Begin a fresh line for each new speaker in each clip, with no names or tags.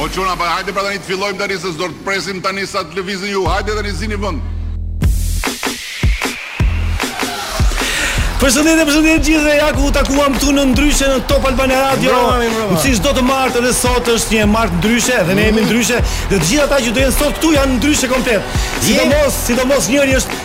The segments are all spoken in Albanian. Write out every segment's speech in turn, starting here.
O çuna pa hajde pra tani të fillojmë tani se s'do të presim tani sa të lëvizin ju hajde tani zini vend.
Përshëndetje, përshëndetje të gjithëve. Ja ku u takuam këtu në ndryshe në Top Albania Radio.
Ku
si çdo të martë dhe sot është një martë ndryshe dhe ne jemi mhm. ndryshe. Dhe të gjithë ata që do jenë sot këtu janë ndryshe komplet. Sidomos, sidomos njëri është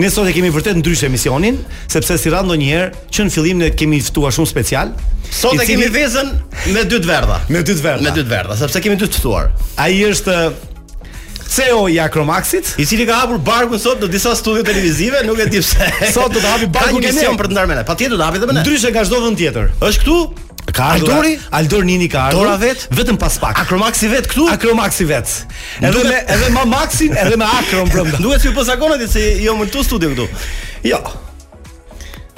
Ne sot e kemi vërtet ndryshe emisionin, sepse si rrallë ndonjëherë, që në fillim ne kemi të ftuar shumë special.
Sot e kemi vezën me dy të verdha.
Me dy të verdha.
Me dy të verdha, sepse kemi dy të ftuar.
Ai është CEO i Acromaxit,
i cili ka hapur barkun sot në disa studio televizive, nuk e di pse.
Sot do të hapi barkun
në
emision
për të ndarë me ne. Patjetër do hapi edhe me ne.
Ndryshe nga çdo vend tjetër.
Është këtu?
Ka ardhur
Aldori?
Aldor Nini ka ardhur.
Dora vet?
vetëm pas pak.
Akromaxi vet këtu?
Akromaxi vet. Edhe
Duket-
me edhe me Maxin, edhe me Akron brenda.
Duhet që po zakonet se jo më këtu studio këtu.
Jo.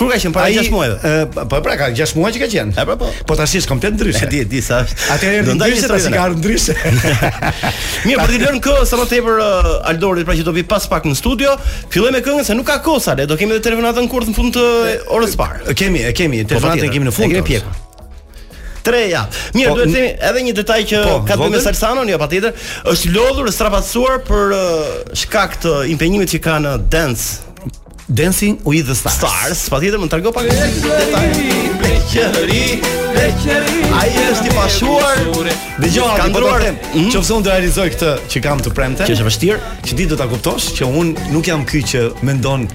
Kur ka qenë para 6 muajve?
ë, Po pra ka 6 muaj që ka qenë.
E, pra, po.
Po tash është komplet ndryshe.
E di, e di sa është.
Atëherë
Do
erdhi
ndaj
ndryshe, tash
historinë.
ka ardhur ndryshe.
Mirë, për t'i lënë kë sa më tepër uh, Aldorit pra që do vi pas pak në studio, fillojmë me këngën se nuk ka kohë sa le, do kemi edhe telefonatën kurth në fund të orës së parë.
E kemi, e kemi, po,
telefonatën
e kemi në fund.
E kemi pjekur. Tre ja. Mirë,
po,
duhet të themi edhe një detaj që
po,
ka të bëjë me Salsanon, jo patjetër, është lodhur, strapacuar për uh, shkak të impenjimit që kanë dance
Dancing with the Stars.
Stars, patjetër më trego pak detaj. Leqëri, leqëri. Ai është i pashuar.
Dëgjoj, kam po
ndrruar. Hmm?
Qoftë unë do realizoj këtë që kam të premte.
Që është vështirë,
që ti do ta kuptosh që unë nuk jam ky që mendon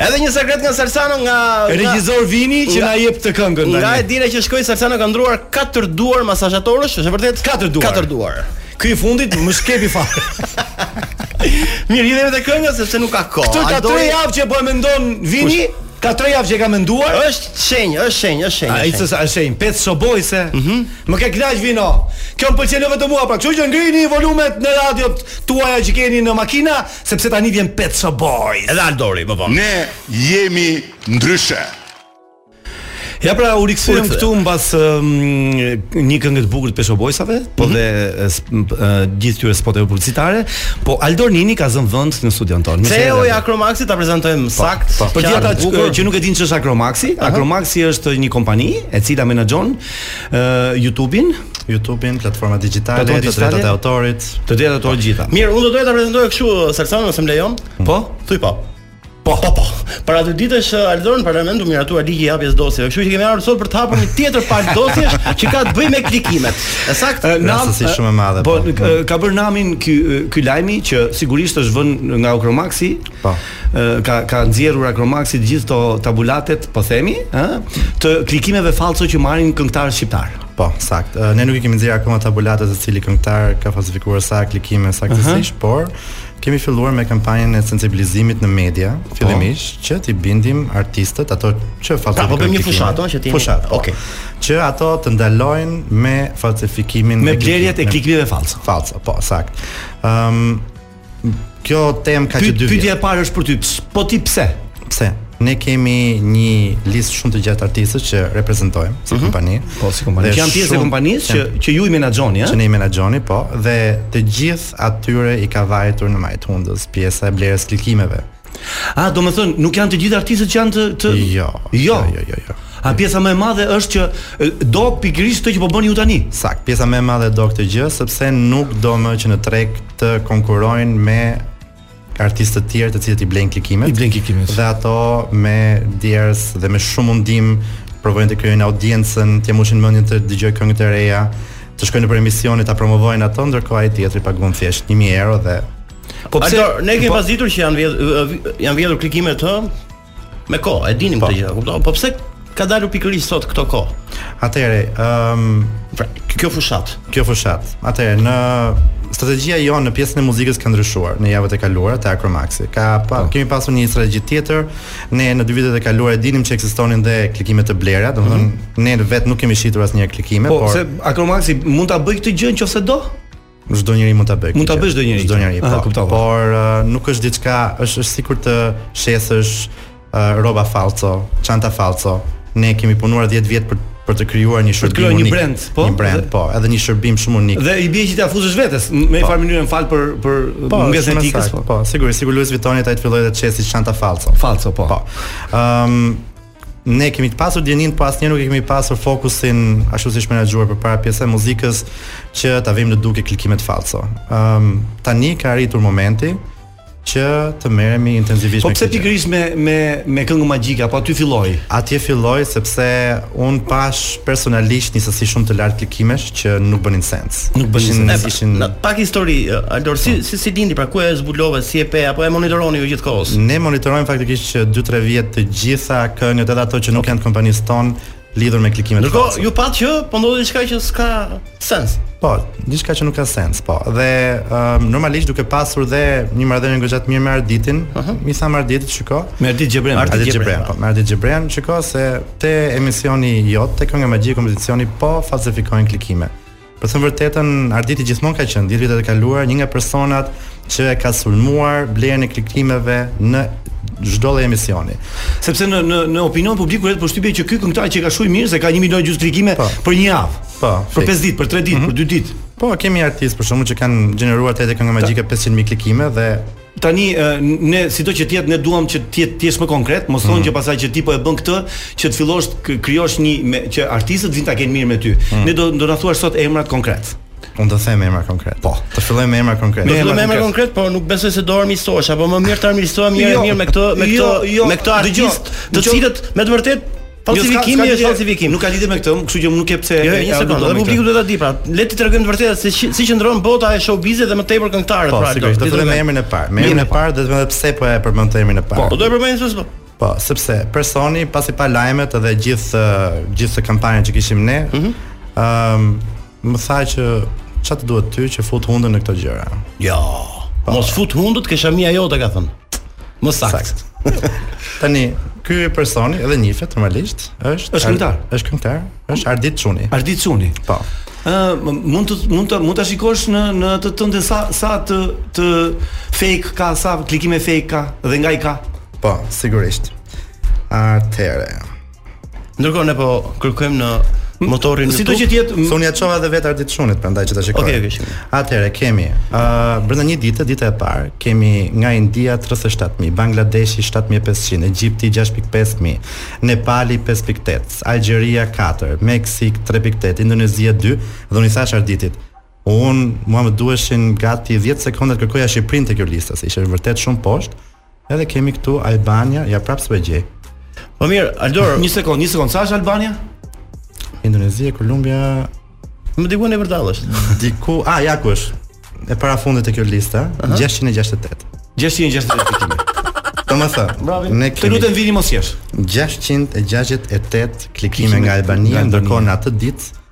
Edhe një sekret nga Salsano nga
regjisor Vini që na jep të këngën tani.
Nga e diela që shkoi Salsano ka ndrruar katër duar masazhatorësh, është e vërtetë?
Katër duar.
Katër duar.
Ky i fundit më shkepi fare.
Mirë, i dhe këngë sepse nuk ka kohë.
Këto ka tre javë që po e mendon Vini. Ka tre javë që ka menduar.
Është shenjë, është shenjë, është shenjë.
Ai
thosë
është
shenjë,
Pet Shop Boys. Ëh. Mhm. Më ke kënaq Vino. Kjo më pëlqen edhe vetëm mua, pra kështu që ngrini volumet në radiot tuaja që keni në makina, Sepse tani vjen Pet Shop Boys.
Edhe Aldori më vonë.
Ne jemi ndryshe.
Ja pra u rikthyem këtu mbas um, një kënge të bukur të Pet Shop Boysave, po mm -hmm. dhe uh, gjithë këtyre spoteve publicitare, po Aldor Nini ka zënë vend në studion tonë.
CEO i Acromaxi ta prezantojmë po, saktë.
Po, për gjithë ata që, që nuk e dinë ç'është Acromaxi, uh -huh. Acromaxi është një kompani e cila menaxhon uh, YouTube-in,
YouTube-in, platforma digjitale, të drejtat e autorit,
të drejtat e autorit gjitha.
Mirë, unë do doja ta prezantoj kështu Salsan, nëse më lejon.
Po,
thuaje pra. Po, po, po. Para dy ditësh eh, Aldor në parlament u miratua ligji i hapjes së dosjeve. Kështu që kemi ardhur sot për të hapur një tjetër palë dosjesh që ka të bëjë me klikimet. Ekzakt,
eh, namë
si
eh,
shumë e madhe.
Po,
po.
ka bërë namin ky ky lajmi që sigurisht është vënë nga Acromaxi.
Po.
Ka ka nxjerrur Acromaxi të gjithë këto tabulatet, po themi, ë, të klikimeve fallco që marrin këngëtarë shqiptarë.
Po, sakt. Ne nuk i kemi nxjerrë akoma tabelat se cili këngëtar ka falsifikuar sa klikime saktësisht, uh -huh. por kemi filluar me kampanjën e sensibilizimit në media, po. fillimisht oh. që t'i bindim artistët ato që falsifikojnë.
Pra, po bëjmë një fushatë, që t'i.
Fushatë. Po.
Okej. Okay.
Që ato të ndalojnë me falsifikimin
me blerjet e klikimeve falso.
Falso, po, sakt. Ëm um, Kjo temë ka që dy vjet.
Pyetja e parë është për ty. Po ti pse?
Pse? Ne kemi një listë shumë të gjatë artistësh që reprezentojmë si mhm. kompani.
Po si kompani. Që janë pjesë e kompanisë që që ju i menaxhoni, ëh?
Që ne i menaxhojmë, po, dhe të gjithë atyre i ka vajtur në majë të hundës pjesa e blerjes së klikimeve.
A ah, do më thënë, nuk janë të gjithë artistët që janë të... të...
Jo,
jo,
jo, jo, jo.
jo. Apo pjesa më e madhe është që do pikërisht këtë që po bëni ju tani.
Sakt, pjesa më e madhe do këtë gjë sepse nuk do më që në treg të konkurrojnë me artistë të tjerë të cilët i blejnë klikimet.
I blejnë klikimet.
Dhe ato me djers dhe me shumë mundim provojnë të krijojnë audiencën, t'i mbushin mendjen të dëgjojë këngë të reja, të shkojnë nëpër emisione ta promovojnë ato, ndërkohë ai tjetri paguan thjesht 1000 euro dhe
Po pse
Aldo, ne kemi
pas
ditur që janë vjedhur janë vjedhur klikimet me kohë, e dinim po. këtë gjë, kupton? Po pse ka dalur pikërisht sot këto kohë?
Atëherë, ëm, um,
pra, kjo fushatë,
kjo fushatë. Atëherë në strategjia jonë në pjesën e muzikës ka ndryshuar në javët e kaluara te Acromaxi. Ka pa, oh. kemi pasur një strategji tjetër. Ne në dy vitet e kaluara e dinim që ekzistonin dhe klikime të blera, domethënë mm -hmm. ne vetë nuk kemi shitur asnjë klikime,
po, pse Acromaxi mund ta bëjë këtë gjë nëse do?
Çdo njeri mund ta bëjë.
Mund ta
bëjë
çdo njeri.
Çdo njeri. Po,
kuptova.
Por uh, nuk është diçka, është është sikur të shesësh uh, rroba falso, çanta falso. Ne kemi punuar 10 vjet për për të krijuar një shërbim
unik. Një brand, po.
Një brand,
dhe,
po, edhe një shërbim shumë unik.
Dhe i bie që ta fusësh vetes, me një po. farë mënyrë më fal për për po,
çështjen
e etikës, po.
Po, sigurisht, sikur Louis Vuittoni ta të fillojë të shesë çanta falso.
Falso, po.
Po. Ëm, um, ne kemi pasur dijeni, po asnjëherë nuk e kemi pasur fokusin ashtu siç është menaxhuar përpara pjesa e muzikës që ta vëmë në dukje klikimet falso. Ëm ehm, um, tani ka arritur momenti që të merremi intensivisht
po
me këtë. Po pse
pikërisht me me me Këngën Magjike apo aty filloi?
Atje filloi sepse unë pashë personalisht një sasi shumë të lartë klikimesh që nuk bënin sens.
Nuk bënin sens.
E
shkurt pak histori, Aldor, si po. si si lindi pra ku e zbulove, si e pe apo e monitoroni ju gjithkohës?
Ne monitorojmë faktikisht që 2-3 vjet të gjitha këngët edhe ato që nuk janë të kompanisë tonë lidhur me klikimet
e
Ndërkohë
ju patë që po ndodhi diçka që s'ka sens.
Po, diçka që nuk ka sens, po. Dhe um, normalisht duke pasur dhe një marrëdhënie goxha të mirë me Arditin, uh -huh. i thashë Arditit, shiko.
Me Ardit Gjebrean,
Ardit Gjebrean,
po, po, me Ardit Gjebrean, shiko se te emisioni yt, te Kënga Magjike kompeticioni po falsifikojnë klikime. Për të thënë vërtetën, Arditi gjithmonë ka qenë 10 vitet e kaluara një nga personat që e ka sulmuar blerjen e klikimeve në çdo lloj emisioni.
Sepse në në në opinion publik krijohet përshtypje që ky këngëtar që ecka shumë mirë se ka 1 milion gjysmë klikime
po.
për një javë.
Po.
Për 5 ditë, për 3 ditë, mm -hmm. për 2 ditë.
Po, kemi artistë për shembull që kanë gjeneruar te Kënga Magjike 500 mijë klikime dhe
Tani ne sido që të jetë ne duam që të jetë të jesh më konkret, mos thonë mm. që pastaj që ti po e bën këtë, që të fillosh të krijosh një me, që artistët vinë ta kenë mirë me ty. Mm. Ne do do na thuash sot emrat konkret.
Unë do them emra konkret. Po. Të fillojmë me emra konkret.
Me
emra,
emra
konkret,
por nuk besoj se do armiqësohesh, apo më mirë të armiqësohem mirë
jo,
mirë me këtë me jo, këtë
jo,
me këtë artist, të cilët me të vërtetë Falsifikimi është falsifikim.
Nuk ka lidhje me këtë, kështu që nuk e pse.
Jo, një
sekond,
dhe publiku duhet ta di pra. Le t'i tregojmë të vërtetat se si qëndron bota e showbizit dhe më tepër këngëtarët
po,
pra.
Po, do të them emrin e parë. Me emrin e parë do të them pse po e përmend emrin e parë.
Po, do e përmend se pse.
Po, sepse personi pasi pa lajmet edhe gjithë gjithë kampanjën që kishim ne, mhm. ëm Më tha që çfarë të duhet ty që fut hundën në këto gjëra.
Jo. Po. Mos fut hundët, te shamia jote ka thënë. Më saktë.
Tani, ky personi edhe njifet normalisht, është
është këngëtar,
është këngëtar, është Ardit Çuni.
Ardit Çuni.
Po.
Ë mund të mund të mund ta shikosh në në atë të tënde sa sa të të fake ka sa klikime fake ka dhe nga i ka.
Po, sigurisht. Atëre.
Ndërkohë ne po kërkojmë në motorin
sido që të jetë
se unë ia çova edhe vetë Ardit Çunit prandaj që ta shikoj.
Okej, okay, okay.
Atëherë kemi ë uh, brenda një dite, dita e parë, kemi nga India 37000, Bangladeshi 7500, Egjipti 6500, Nepali 5.8, Algjeria 4, Meksik 3.8, Indonezia 2 dhe unë i thashë Arditit, un mua më duheshin gati 10 sekonda të kërkoja Shqipërinë te kjo lista, se ishte vërtet shumë poshtë. Edhe kemi këtu Albania, ja prapë s'po e gjej.
Po mirë, Aldor,
një sekond, një sekond, sa është Albania?
Indonezia, Kolumbia,
diku vërdallë është.
Diku, a ja ku është? E para fundit te kjo lista, uh -huh. 668.
668 klikime.
Domethënë, ne kemi...
Të lutem vini mos jesh.
668 klikime nga Albania, ndërkohë në atë ditë,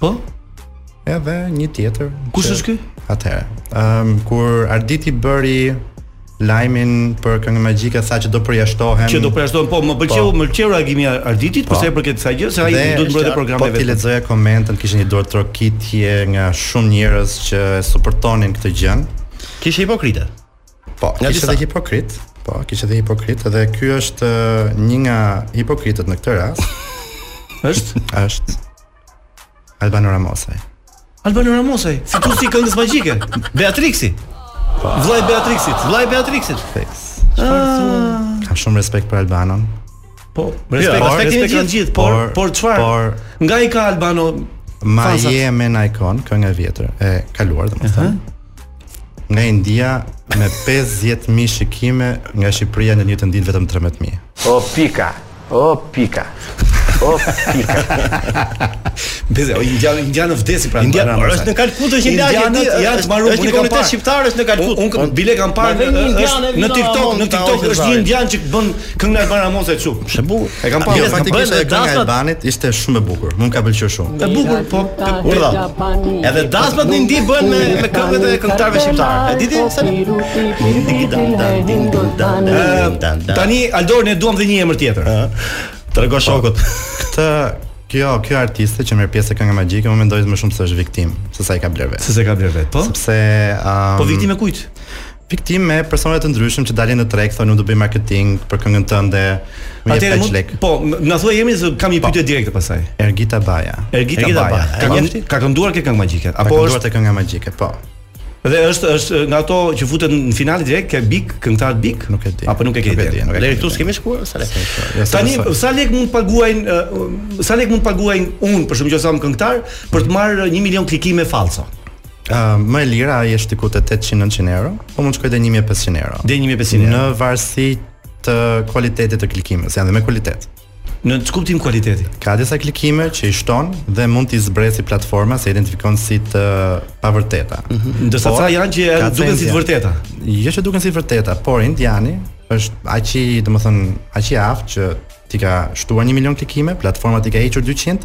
Po.
Edhe një tjetër.
Kush është ky?
Atëherë, ëm um, kur Arditi bëri lajmin për Kënga Magjike se që do përjashtohen.
Që do përjashtohen, po, më
po.
pëlqeu, më pëlqeu reagimi i Arditit,
po.
për këtë gjë, se ai
do
të mbrojë programin
po,
vetë.
Po
t'i
lexoje komentet, kishte një duartrokitje nga shumë njerëz që e suportonin këtë gjë.
Kishte hipokritë.
Po,
nga disa
hipokritë, po, kishte dhe hipokrit dhe ky është një nga hipokritët në këtë rast.
është?
Është. Albano Ramosaj.
Albano Ramosaj, fituesi i Këngës Magjike,
Beatrixi.
Vllai Beatrixit,
vllai Beatrixit.
Fiks. Ah. Kam shumë respekt për Albanon.
Po, jo, respekt,
ja,
respekt,
respekt
kanë gjithë, por
por
çfarë?
Por
nga i ka Albano?
Ma je me një ikonë, kënga e vjetër, e kaluar domethënë. Uh -huh. nga India me 50.000 shikime nga Shqipëria ndonjë të ndinë vetëm 13.000.
O pika, o pika, o pika.
Beze, o India, India në vdesi pra.
India, por është në Kalkutë që India
në ja të marrë unë kam parë.
Shqiptar është në Kalkutë.
Unë bile kam parë në TikTok, në TikTok është një Indian që bën Kënga e bën Ramoz e
çu. Është bukur.
E kam parë
faktikisht edhe kënga e Albanit ishte shumë e bukur. Më ka pëlqyer shumë.
E bukur, po
urdha. Edhe dasmat në Indi bëhen me me këngët e këngëtarëve shqiptarë. E di ti
sa? Tani Aldor ne duam dhe një emër tjetër.
Trego shokut.
Këtë Kjo, kjo artiste që merr pjesë Kënga Magjike, unë mendoj më shumë se është viktimë, sesa i ka blerë vetë.
Sesa i ka blerë vetë, po?
Sepse um,
Po viktimë e kujt?
Viktimë me persona të ndryshëm që dalin në treg, thonë unë do bëj marketing për këngën tënde. Më jep kaq lekë.
Po, na thuaj emrin se kam një po. pyetje direkte pastaj.
Ergita Baja.
Ergita,
Ergita
Baja. Ka,
ka,
ka kënduar ke Kënga Magjike.
Apo ka
kënduar
te Kënga Magjike, po.
Dhe është është nga ato që futen në finale direkt ke Big, këngëtar Big,
nuk e di.
Apo nuk e ke
di.
Deri këtu s'kemi shkuar sa lekë.
Jo,
Tani sa lekë mund të paguaj sa lekë mund të paguaj unë për shkak që jam këngëtar për të marrë 1 milion klikime falso.
Uh, më e lira është diku te 800-900 euro, po mund të shkojë te 1500 euro.
Deri 1500 euro.
Në varësi të kualitetit të klikimeve, janë dhe me kualitet.
Në ç'kuptim kualiteti.
Ka disa klikime që i shton dhe mund t'i zbresë platforma se identifikon si të pavërteta.
Mm
-hmm.
Ndërsa ca janë që
janë
duken si të vërteta.
Jo që duken si të vërteta, por indiani është aq i, domethënë, aq i aftë që T'i ka shtuar një milion klikime, platforma t'i ka hequr 200,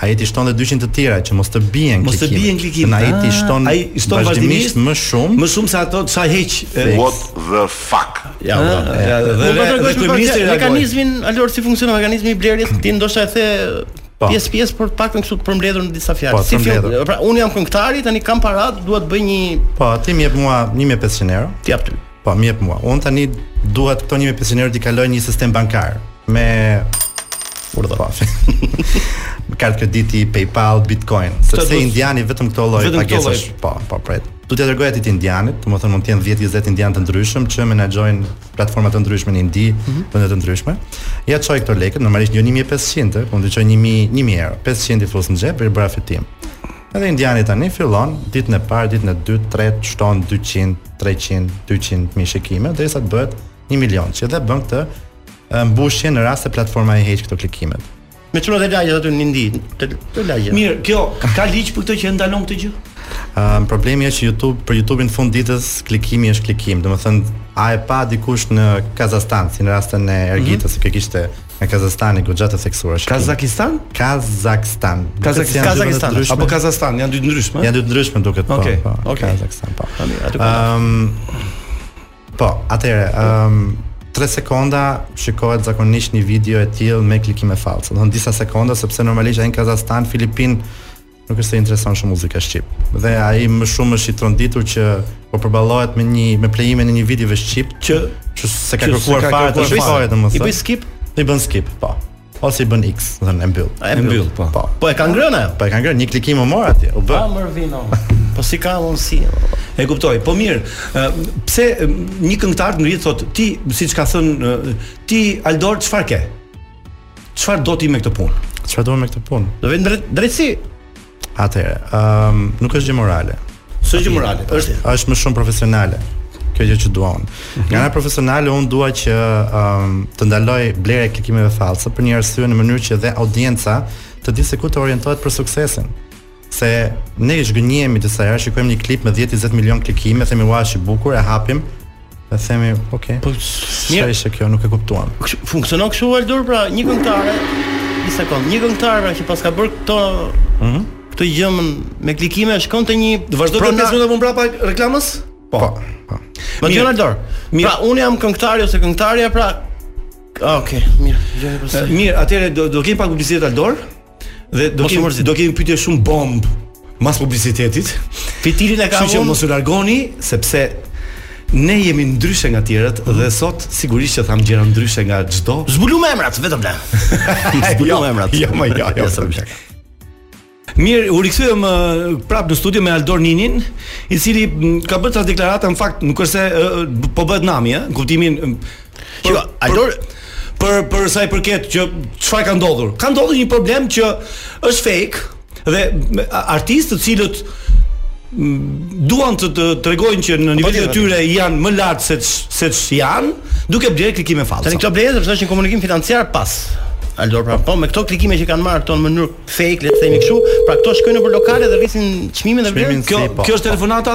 ai t'i shton dhe 200 të tjera që mos të bien klikimet.
Mos të bien klikimet.
Ai t'i
ah,
shton
ai shton vazhdimisht
më shumë.
Më shumë se ato sa heq.
What the fuck.
Ja,
ah,
po.
ja, dhe dhe
dhe
kryeministri reagoi.
Mekanizmin Aldor si funksionon mekanizmi i blerjes, ti ndoshta e the
po.
pjesë pjesë por të paktën kështu përmbledhur në disa fjalë.
Po,
si
film,
pra unë jam këngëtari, tani kam para, dua të bëj një
Po, ti më jep mua 1500 euro.
Ti jap ty.
Po më jep mua. Unë tani duhet këto 1500 euro t'i kaloj në sistem bankar me urdhërafi. Me kartë krediti, PayPal, Bitcoin, sepse indiani vetëm këto
lloje
pagesash. Po, po, pret. Do t'ia dërgoj atij indianit, domethënë mund të jenë 10-20 indianë të ndryshëm që menaxhojnë platforma të ndryshme në Indi, mm -hmm. vende të ndryshme. Ia çoj këto lekët, normalisht jo 1500, po mund të çoj 1000, 1000 euro. 500 i fus në xhep, pra fitim. Edhe indiani tani fillon, ditën e parë, ditën e dytë, tretë, shton 200, 300, 200 mijë shikime, derisa të bëhet 1 milion, që dhe bën këtë mbushje në rast se platforma i heq këto klikimet.
Me çuna të lagjes aty në Indi, të, të lagjes.
Mirë, kjo ka ligj për këtë që e ndalon këtë gjë?
Um, problemi është që YouTube për YouTube-in fund ditës klikimi është klikim. Domethënë, a e pa dikush në Kazakstan, si në rastin e Ergitës, mm -hmm. që kishte Në Kazakstan i goxha të theksuar është.
Kazakistan? Kazakistan.
Kazakistan.
Kazakistan.
Apo Kazakstan, janë dy të ndryshme.
Janë dy të ndryshme duket po.
Okej.
Po, po,
Kazakistan po.
Ëm Po, atëre, ëm 3 sekonda shikohet zakonisht një video e tillë me klikime fallce. Domethënë disa sekonda sepse normalisht ai në Kazakstan, Filipin Nuk është se i intereson shumë muzika shqip. Dhe ai më shumë është i tronditur që po përballohet me një me plejimin e një videove shqip
që
që s'e ka kërkuar fare të shikojë domosdoshmërisht.
I bën skip,
i bën skip, po. Ose i bën X, domethënë e mbyll.
E mbyll, po.
po.
Po e ka ngrënë ajo,
po e ka ngrënë një klikim më mor atje. U bë.
Ah, mër vino.
Po
si ka mundsi?
E kuptoj. Po mirë, pse një këngëtar ngrihet thotë ti, siç ka thënë ti Aldor, çfarë ke? Çfarë do ti me këtë punë?
Çfarë do me këtë punë?
Do vetëm drejt drejtësi.
Atëherë, ëm um, nuk është gjë morale.
S'është gjë morale, po. është
është më shumë profesionale kjo gjë që dua unë. Mhm. Nga ana profesionale unë dua që um, të ndalojë blerja e klikimeve fallce për një arsye në mënyrë që dhe audienca të dijë se ku të orientohet për suksesin. se ne zhgënjehemi disa herë, shikojmë një klip me 10-20 milion klikime, themi ua është i bukur, e hapim, dhe themi, ok, po, çfarë ishte kjo, nuk e kuptuam.
Funksionon kështu Aldor, pra një këngëtare, një sekond, një këngëtare pra që paska bërë këto, mm -hmm. këtë gjëmën me klikime, shkon te një...
Të vazhdo të pesë minuta më prapa reklamës?
Po. po.
po.
Më
gjënë Aldor, pra unë jam këngëtari ose këngëtarja, pra... Okej,
okay,
mirë.
Mirë, atëherë do, do kemi pak publicitet Aldor, Dhe do
të
kemi do kemi pyetje shumë bombë mas publicitetit.
Fitilin e ka
vënë. Që mos u largoni sepse ne jemi ndryshe nga tjerët dhe sot sigurisht që themi gjëra ndryshe nga çdo.
Zbulum emrat vetëm ne. Zbulum jo, emrat.
Jo, më jo, jo.
jo
Mirë, u rikthyem prap në studio me Aldor Ninin, i cili ka bërë ca deklarata në fakt, nuk është se po bëhet nami, në kuptimin
Shiko, Aldor,
për për sa i përket që çfarë ka ndodhur. Ka ndodhur një problem që është fake dhe artistë të cilët duan të të tregojnë që në nivelin e tyre janë më lart seç janë, duke blerë klikime fallce.
Tani këto blejnë sepse është një komunikim financiar pas. Aldor pra, po me këto klikime që kanë marrë këto në mënyrë fake, le të themi kështu, pra këto shkojnë nëpër lokale dhe rrisin çmimin dhe vlerën.
Kjo
po,
kjo është po. telefonata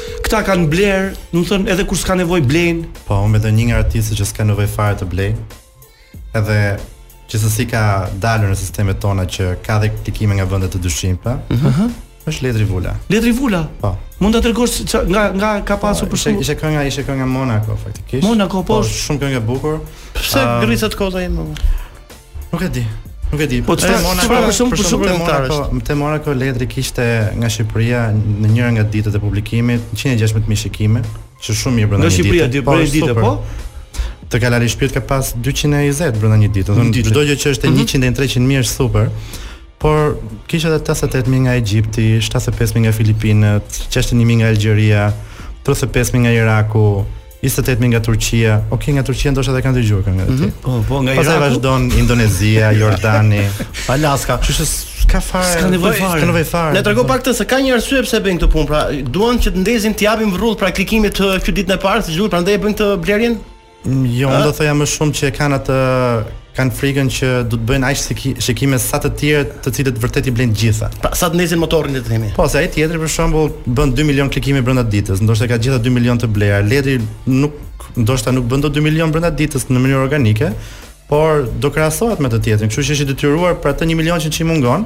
Këta kanë bler, do të thënë edhe kur s'ka nevojë blejnë.
Po, unë mendoj një nga artistët që s'ka nevojë fare të blejnë. Edhe gjithsesi ka dalur në sistemet tona që ka dhe klikime nga vende të dyshimta. Ëh. Uh -huh. Është Ledri Vula.
Ledri Vula.
Po.
Mund ta tregosh nga nga ka po, pasur për shkak
ishte kënga ishte kënga Monaco faktikisht.
Monaco po, po
shumë këngë e bukur.
Pse
uh,
grisa të kota jemi?
Nuk e di. Nuk e di.
Po çfarë çfarë për shumë
për shumë
lojtarë.
Po, më te mora kë Ledri kishte nga Shqipëria në njëra nga ditët e publikimit 116 mijë shikime, që shumë mirë brenda një ditë.
Nga Shqipëria brenda një
ditë,
po.
Të kalari shpirt ka pas 220 brenda një ditë. Do të thotë çdo gjë që është e 100 mhm. deri në 300 mijë është super. Por kishte edhe 88 mijë nga Egjipti, 75 mijë nga Filipinët, 61 mijë nga Algjeria, 35 mijë nga Iraku, 28 mijë nga Turqia. Okej, okay, nga Turqia ndoshta edhe kanë dëgjuar këngën e mhm. tij.
Mm -hmm. Po, nga Iraku.
Pastaj vazhdon Indonezia, Jordani,
Alaska.
Kështu që ka fare.
Ska nevojë fare.
Ska nevojë fare.
Le trego pak këtë se ka një arsye pse bëjnë këtë punë. Pra, duan që të ndezin të japin vrull pra klikimit të tyre ditën e parë, siç duhet, prandaj e bëjnë këtë blerjen.
Mm, jo, unë do të thoja më shumë që kanë atë Kanë frikën që s'do të bëjnë aq shikime sa të tjerët, të cilët vërtet i blejnë të gjitha.
Pra, sa të ndezin motorin le të themi.
Po, se ai tjetri për shembull bën 2 milion klikime brenda ditës, ndoshta ka gjitha 2 milion të blera. Ledri nuk ndoshta nuk bën dot 2 milion brenda ditës në mënyrë organike, por do krahasohet me atë tjetrin. Kështu që është i detyruar për atë 1 milion që i mungon,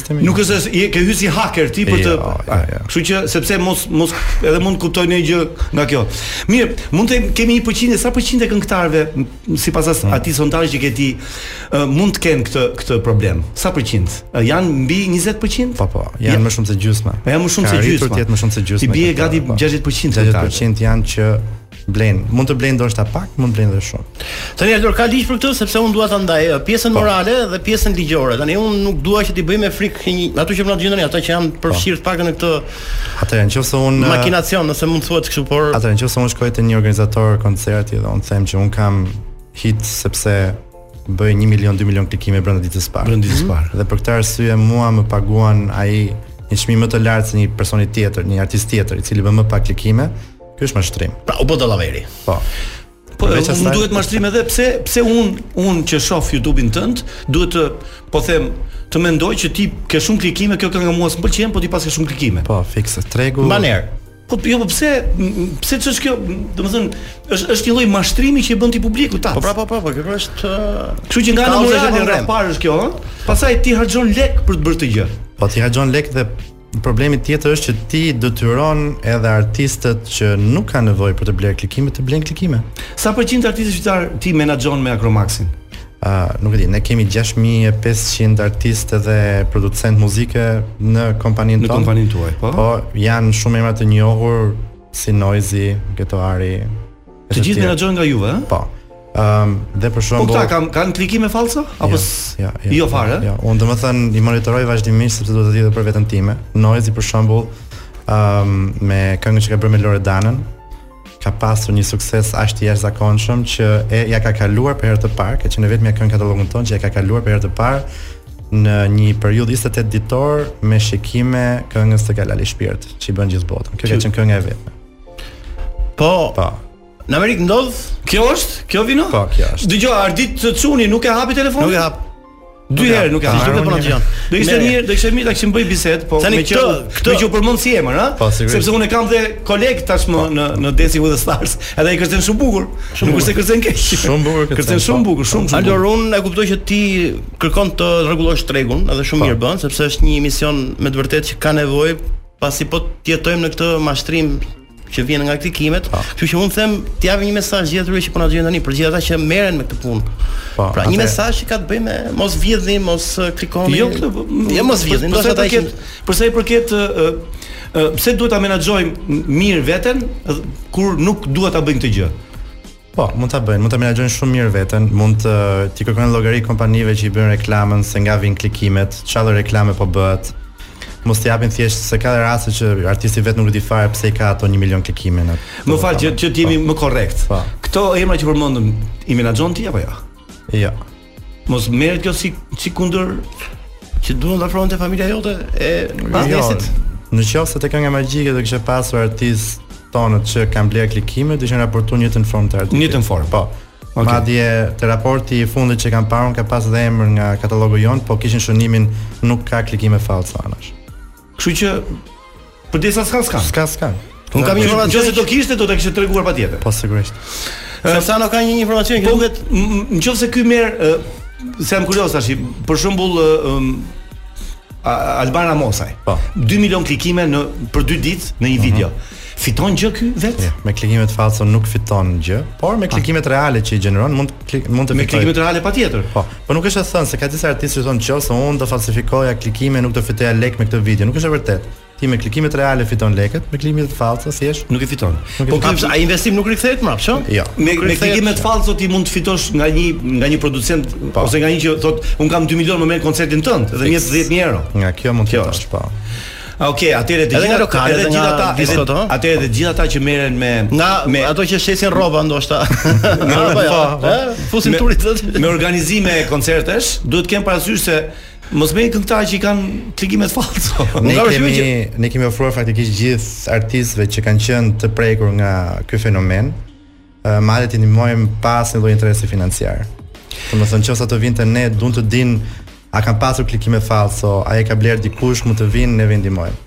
Nuk
është se je ke hy si hacker ti për të.
Jo, jo, jo.
Kështu që sepse mos mos edhe mund të kuptojë ndonjë gjë nga kjo. Mirë, mund të kemi një përqindje, sa përqind e këngëtarëve sipas as hmm. atij sondazhi që ke ti mund të kenë këtë këtë problem. Sa përqind? Janë mbi 20%?
Po po, janë më shumë se gjysma.
Po janë më shumë se gjysma.
Ka rritur më shumë se gjysma.
T'i bie gati 60%.
60% janë që Blen, mund të blen ndoshta pak, mund të blen edhe shumë.
Tani Aldo ka ligj për këtë sepse unë dua ta ndaj eh, pjesën
po.
morale dhe pjesën ligjore. Tani unë nuk dua që t'i bëj me frikën ato që po na ndjekin tani, ata që janë
po.
përfshirë të paktën në këtë
atëherë nëse unë eh,
makinacion, nëse mund të thuhet kështu, por
atëherë nëse unë shkoj te një organizator koncerti dhe unë them që unë kam hit sepse bëj 1 milion 2 milion klikime brenda ditës së parë.
Brenda ditës së mhm. parë.
Dhe për këtë arsye mua më paguan ai një çmim më të lartë se një personi tjetër, një artist tjetër, i cili bën më pak klikime, Ky është mashtrim.
Pra u bë dallaveri.
Po.
Po
e
vetë
sa
duhet mashtrim edhe pse pse un un që shof YouTube-in tënd, duhet të po them të mendoj që ti ke shumë klikime, kjo kënga mua s'm pëlqen, po ti paske shumë klikime.
Po, fikse, tregu.
Mbaner.
Po jo, po pse pse ç'është kjo? Domethënë, është është një lloj mashtrimi që i bën ti publikut ta.
Po pra, po pra, po, kjo është
Kështu që nga ana morale
e rrem.
Parë është kjo, ëh. Pastaj ti harxhon lek për të bërë këtë gjë.
Po ti harxhon lek dhe Problemi tjetër është që ti detyron edhe artistët që nuk kanë nevojë për të blerë klikime të blenë klikime.
Sa përqind artistë shqiptarë ti menaxhon me Acromaxin?
Ë, uh, nuk e di, ne kemi 6500 artistë dhe producentë muzike në kompaninë tonë.
Në kompaninë tuaj, po.
Po, janë shumë emra të njohur si Noizy, Ghetto Geasy,
Të gjithë menaxhohen nga juve, ëh?
Po. Ëm dhe për shembull Po
këta kanë kanë klikime fallso apo
jo, jo, jo,
jo fare?
Jo, unë domethënë i monitoroj vazhdimisht sepse duhet të di edhe për veten time. Noizy për shembull ëm me këngën që ka bërë me Loredanën ka pasur një sukses aq të jashtëzakonshëm që ia ka kaluar për herë të parë, ka qenë vetëm një këngë në katalogun tonë që ia ka kaluar për herë të parë në një periudhë 28 ditore me shikime këngës së Lali Shpirt, që i bën gjithë botën. Kjo ka qenë kënga e vetme.
Po.
Po.
Në Amerikë ndodh?
Kjo është? Kjo vino?
Po, kjo është.
Dëgjoj, Ardit Cuni, nuk e hapi telefonin?
Nuk e hap.
Dy herë nuk e hap.
Nuk e bën gjë.
Do ishte mirë, do ishte mirë ta kishim në bisedë, po meqë
këtë
që u përmend si emër, ha?
Po,
Sepse unë e kam dhe koleg tashmë po. në në Dancing with the Stars, edhe ai kërcen shumë bukur. Nuk është se kërcen keq.
Shumë bukur kërcen.
Kërcen shumë po. bukur, shumë shumë. Allora
unë e kuptoj që ti kërkon të rregullosh tregun, edhe shumë
po.
mirë bën, sepse është një mision me të vërtetë që ka nevojë pasi po jetojmë në këtë mashtrim që vjen nga klikimet, pa. Po. kështu që unë them të japim një mesazh gjithë atyre që po na dëgjojnë tani për gjithë ata që merren me këtë punë.
Pa, po,
pra, një mesazh që ka të bëjë me mos vjedhni, mos uh, klikoni.
Jo, këtë,
jo mos vjedhni, ndoshta ata që
për sa i përket uh, uh, pse duhet ta menaxhojmë mirë veten kur nuk duhet ta bëjmë këtë gjë.
Po, mund ta bëjnë, mund ta menaxhojnë shumë mirë veten, mund t'i kërkojnë llogari kompanive që i bëjnë reklamën se nga vijnë klikimet, çfarë reklame po bëhet. Mos të japin thjesht se ka raste që artisti vetë nuk e di fare pse i ka ato 1 milion klikime në.
Më fal që që të jemi po. më korrekt.
Po.
Këto emra që përmendëm i menaxhon ti apo jo?
Jo.
Mos merret kjo si si kundër
që duan të afrohen te familja jote e biznesit.
Jo, në qoftë se te Kënga Magjike do kishe pasur artistë tanë që kanë blerë klikime, do ishin raportuar në të njëjtën formë të artistit.
Njëjtën formë,
po.
Okay.
Madje te raporti i fundit që kam parë, ka pas edhe emra nga katalogu jonë, po kishin shënimin nuk ka klikime fallsa anash.
Kështu që përderisa s'ka s'ka.
S'ka s'ka.
Unë kam informacion
se do kishte, do ta kishte treguar patjetër.
Po sigurisht.
Sasano ka një informacion që
po, në qoftë se ky merr se jam kurioz tash, për shembull Alban Ramosaj.
Po.
2 milion klikime në për 2 ditë në një mhm. video. Fiton gjë ky vet?
Jo, me klikimet falso nuk fiton gjë, por me klikimet reale që i gjeneron mund të klik, mund të
Me klikimet reale patjetër.
Po, po nuk është e thënë se ka disa artistë që thonë nëse unë do falsifikoja klikime nuk do fitoja lek me këtë video, nuk është e vërtetë. Ti me klikimet reale fiton lekët, me klikimet falso thjesht
nuk i fiton.
Nuk
po kap
ai investim nuk rikthehet më prapë,
Jo.
Me, me klikimet falso ti mund të fitosh nga një nga një producent pa. Po. ose nga një që thotë un kam 2 milionë më merr në koncertin tënd dhe 10000 euro.
Nga kjo mund të fitosh, po.
A ok, atëherë të gjitha
lokalet,
të
gjitha
ata,
të
atëherë të gjitha ata që merren me
nga
me
ato që shesin rroba ndoshta. Me rroba, jo.
po,
po. Fusin turistë.
Me organizime koncertesh, duhet të kenë parasysh se mos marrin këngëtarë që i kanë klikime të falso.
Ne kemi
që...
ne i kemi ofruar faktikisht gjithë artistëve që kanë qenë të prekur nga ky fenomen. madje t'i ndihmojmë pa asnjë lloj interesi financiar. Domethënë nëse ata vijnë te ne duan të dinë a kanë pasur klikime fallso, a e ka blerë dikush, mund të vijnë ne i ndihmojmë.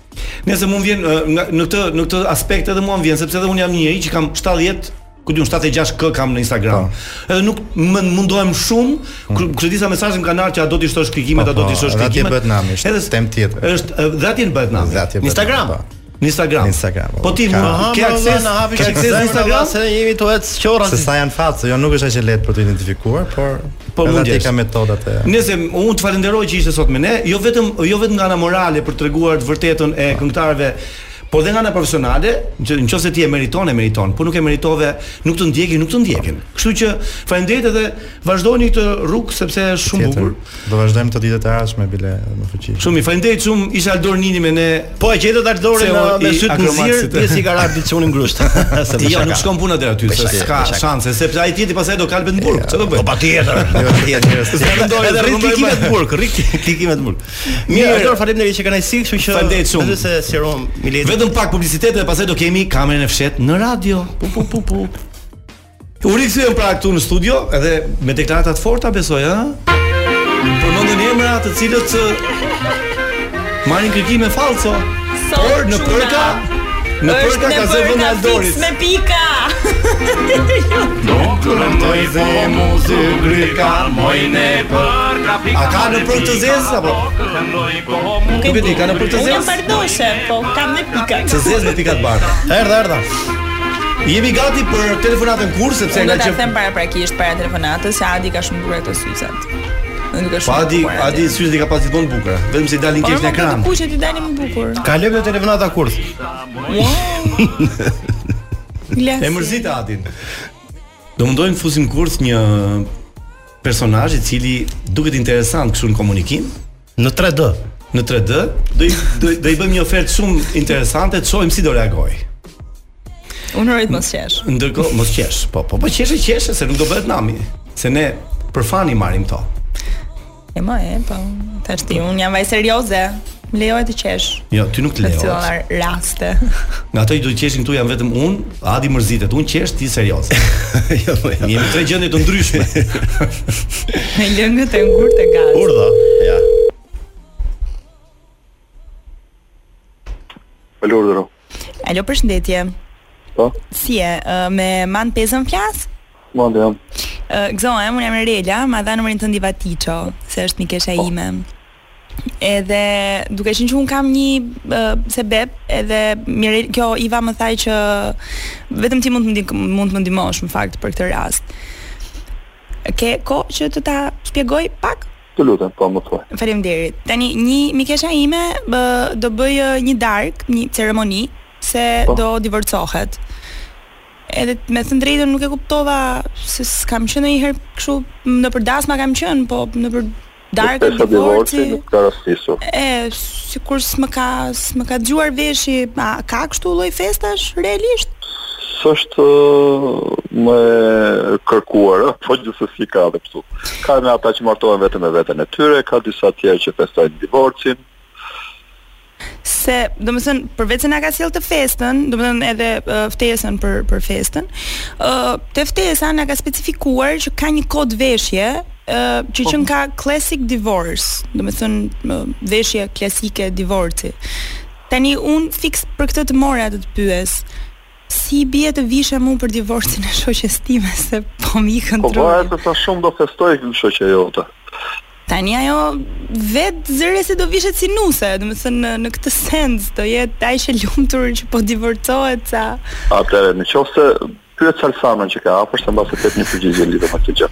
Nëse mund vjen në këtë në këtë aspekt edhe mua vjen sepse edhe unë jam njëri që kam 70 ku di unë 76 k kam në Instagram. Po. Edhe nuk më mundohem shumë, hmm. kur disa mesazhe më kanë ardhur që a do t'i shtosh klikimet,
po,
a do t'i
po,
shtosh klikimet.
Edhe atje bëhet nami, është temë tjetër.
Është dhe atje bëhet nami. Instagram. Në Instagram.
Në Instagram. Po
ti mund
të
ke akses,
na hap
një akses në Instagram
se ne jemi tu u qorru.
Se sa janë fals, jo nuk është aq e lehtë për të identifikuar, por
po mund të
ka metodat e.
Nejse unë të falenderoj që ishe sot me ne, jo vetëm jo vetëm nga ana morale për të treguar të vërtetën e këngëtarëve por dhe nga ana profesionale, në qoftë se ti e meriton, e meriton. Po nuk e meritove, nuk të ndjekin, nuk të ndjekin. Kështu që faleminderit edhe Vazhdoni këtë rrugë sepse është shumë bukur.
Do vazhdojmë dhe ditët e ardhshme bile me fuqi.
Shumë, faleminderit shumë. Ishte Aldor Nini me ne.
Po e gjetët Aldorin me sytë
e
nxirë, dijeni i ka ardhur ndonjë grusht.
Jo, nuk shkon puna deri aty, s'ka shanse, sepse ai tjetri pastaj do kalbet në burg. Çfarë do bëj?
Po patjetër.
Jo, patjetër.
Se
mund
t'i
rrisë
edhe
klikimet
në
burg, rrit klikimet në burg. Mirë, Aldor, faleminderit që kanë si, kështu që
faleminderit shumë.
Edhe se serum, milet.
Vetëm pak publicitet dhe pastaj do kemi kamerën e fshehtë në radio. Pu pu pu pu. U rikthyem pra këtu në studio edhe me deklarata të forta besoj, ha? Përmendën emra të cilët marrin klikime falso. Por nepërka Nepërka ka zë vend Aldorit
me pika
Do kërë më i zë e mu zë grika Moj nepërka pika A ka nepërkë të zezë apo? Nuk e di, ka nepërkë të zezë?
Unë bardhoshe, po ka me pika
Të zezë me pika të bardha
Erda, erda
Jemi gati për telefonatën kurth sepse nga që
them paraprakisht para telefonatës se Adi ka shumë bukur ato syzet. Unë nuk e shoh.
Adi, Adi syzet i ka pas gjithmonë të bukura. Vetëm se i
dalin
keq në ekran.
Po kuçet i dalin më bukur.
Ka lëmë telefonata kurth.
E mërzit Adin. Do mundohemi fusim kurth një personazh i cili duket interesant kështu në komunikim.
Në 3D.
Në 3D do i do, do i bëjmë një ofertë shumë interesante, të shohim si do reagojë.
Unë rri, ti mos qesh.
Ndërkohë mos qesh. Po, po, po qesh, qesh se nuk do bëhet nami, se ne për fan i marrim këto.
E më e, po, tashti unë jam vajzë serioze. Më lejohet të qesh.
Jo, ti nuk të lejohet.
Në raste.
Nga ato që do të qeshin këtu jam vetëm unë, Adi mërzitet, unë qesh ti serioz.
jo, jo.
Ne jemi tre gjendje të ndryshme.
Me lëngët e ngurtë e gaz.
Urdhë, ja.
Alo, urdhëro.
Alo, përshëndetje.
Po?
Si e, me Amandën flas?
Amanda jam.
Gëzohem, unë jam Rela, ma dha numrin tënd Iva Tiço, se është mikesha po. ime. Edhe duke qenë që unë kam një sebeb, edhe mirë, kjo Iva më tha që vetëm ti mund të më mund të më ndihmosh në fakt për këtë rast. Ke kohë që të ta shpjegoj pak?
Të lutem, po më thuaj.
Faleminderit. Tani një mikesha ime bë, do bëj një darkë, një ceremoni se
po.
do divorcohet. Edhe m'të drejtën nuk e kuptova se s'kam qenë ndonjëherë kështu nëpër dasma kam qenë, po nëpër Darka divorci.
Te festa
divorci
nuk ka rastisur.
E sikur s'më ka s'më ka dëgjuar veshi, a ka kështu lloj festash realisht?
S'është më kërkuar, po gjithsesi ka edhe këtu. Ka dhe ata që martohen vetëm me veten e tyre, ka disa të tjerë që festojnë divorcin.
se domethënë përveç se na ka sjellë te festën, domethënë edhe uh, ftesën për për festën, ë uh, te ftesa na ka specifikuar që ka një kod veshje Uh, që po. qenka classic divorce, domethënë uh, veshje klasike divorci. Tani, unë fiks për këtë të mora dhe të pyes, Si i bie të vishem unë për divorcin e shoqes time se po më ikën truri.
Po varet se sa shumë do festojë shoqja jote.
Tani ajo vetë zëre se do vishet si nuse, domethënë në, në këtë sens do jetë aq e lumtur që po divorcohet sa.
Atëherë, në qoftë se pyet Salsanon që ka afër, se mbase të jep një përgjigje lidhur me këtë gjë.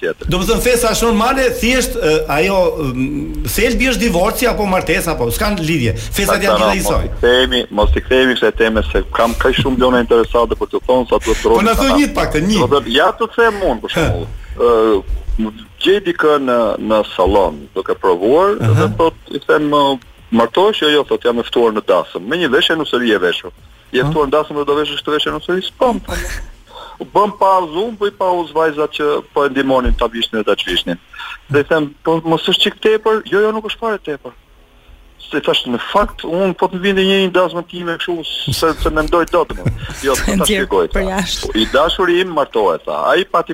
tjetër.
Domethënë festa është normale, thjesht ajo thelbi është divorci apo martesa apo s'kanë lidhje. Festat janë gjithë njësoj.
Mos i kthehemi, mos i kthehemi kësaj teme se kam kaq shumë gjëra interesante për të thënë sa duhet të rrojë.
Po na thoni një pak të një.
Do ja ta them unë për shembull. Ë gjej dikë në në sallon duke provuar dhe thotë i them martohesh jo jo thotë jam e ftuar në dasëm me një veshje nusërie veshur Je po. ftuar në dasëm dhe do veshësh këtë veshje nusërie? Po. U bënë pa zë, po i pa zë vajzat që po e ndihmonin ta vishnin dhe ta çvishnin. Dhe i them, po mos është çik tepër? Jo, jo, nuk është fare tepër. Se tash në fakt unë po të vinte në dasmën time kështu se s'e mendoj dot më. Jo, po ta shpjegoj.
Për jashtë.
I dashuri im martohet, tha. Ai pati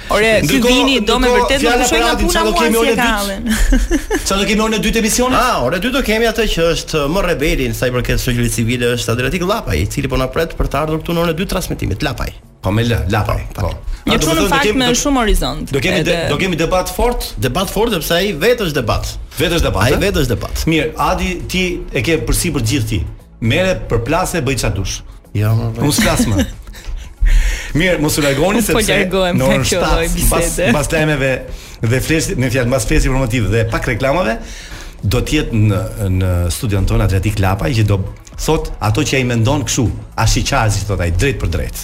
Ore, ky vini do me vërtet më
pushojë
nga puna mua si e kallin.
Ça do kemi orën e dytë emisionit?
Ah, orën e dytë do kemi atë që është më rebeli sa i përket shoqërisë civile është Adriatik Lapaj, i cili po na pret për të ardhur këtu në orën e dytë të transmetimit. Lapaj.
Po me L, Lapaj. Po. po. Një
çun në fakt me shumë horizont.
Do kemi do kemi debat fort,
debat fort sepse ai vetë është debat.
Vetë është debat.
Ai vetë është debat.
Mirë, Adi ti e ke përsipër gjithë ti. Merre përplase bëj ça dush.
Jo, më bëj.
Unë s'las më. Mirë, mos u largoni
po
sepse në orën 7
pas
pas lajmeve dhe fleshit me fjalë pas fleshit informativ dhe pak reklamave do të jetë në në studion tonë Adriatik Lapaj që do thotë ato që ai mendon kështu, ashiqare që thotë ai
drejtpërdrejt.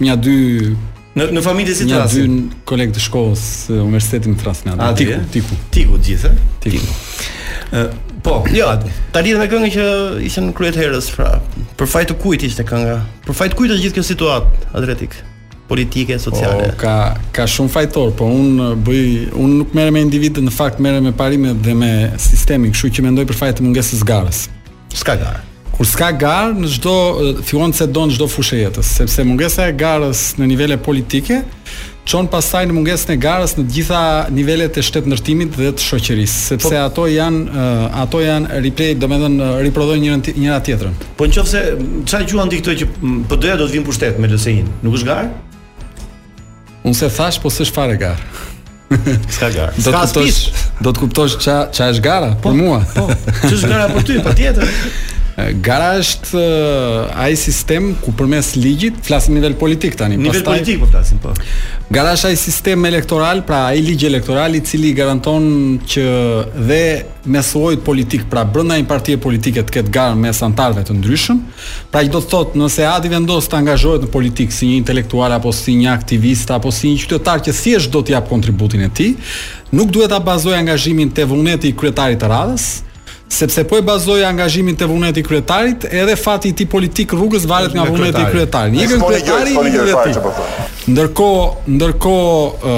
Një dy
në në familje si të thrasin.
Një dy kolegë të shkollës në universitet më thrasin.
A
Tiku, Tiku.
Tiku gjithë, eh?
Tiku.
Ë, po,
jo, ta lidh me këngën që ishte në krye të herës, pra, për faj të kujt ishte kënga? Për faj të kujt është gjithë kjo situatë Adriatik? politike, sociale.
Po, ka ka shumë fajtorë, po unë bëj unë nuk merrem me individë, në fakt merrem me parime dhe me sistemin, kështu që mendoj për faj të mungesës së garës.
S'ka garë.
Kur s'ka garë në çdo fillon cedon çdo fushë e jetës, sepse mungesa e garës në nivele politike çon pastaj në mungesën e garës në të gjitha nivelet e shtetndërtimit dhe të shoqërisë, sepse po, ato janë uh, ato janë replay, domethënë uh, riprodhojnë njëra njëra tjetrën.
Po në qoftë se çfarë quan ti këto që PD-ja do të vijë në pushtet me LSI-në, nuk është garë?
Unë s'e thashë, po s'është fare garë.
S'ka garë.
Do të kuptosh, do të kuptosh ça ça është gara për po, mua.
Po. Ç'është gara për ty, patjetër.
Gara është uh, ai sistem ku përmes ligjit flasim nivel politik tani,
nivel
pastaj.
Nivel politik po flasim, po.
Gara është ai sistem elektoral, pra ai ligj elektoral i cili garanton që dhe mes llojit politik, pra brenda një partie politike të ketë garë mes anëtarëve të ndryshëm. Pra që do të thotë, nëse Adi vendos të angazhohet në politikë si një intelektual apo si një aktivist apo si një qytetar që thjesht do të japë kontributin e tij, nuk duhet ta bazojë angazhimin te vullneti i kryetarit të radhës, sepse po e bazoi angazhimin te vullneti i kryetarit, edhe fati i tij politik rrugës varet nga vullneti i kryetarit. Ikën kryetari, ikën edhe ti. Ndërkohë, ndërkohë, ë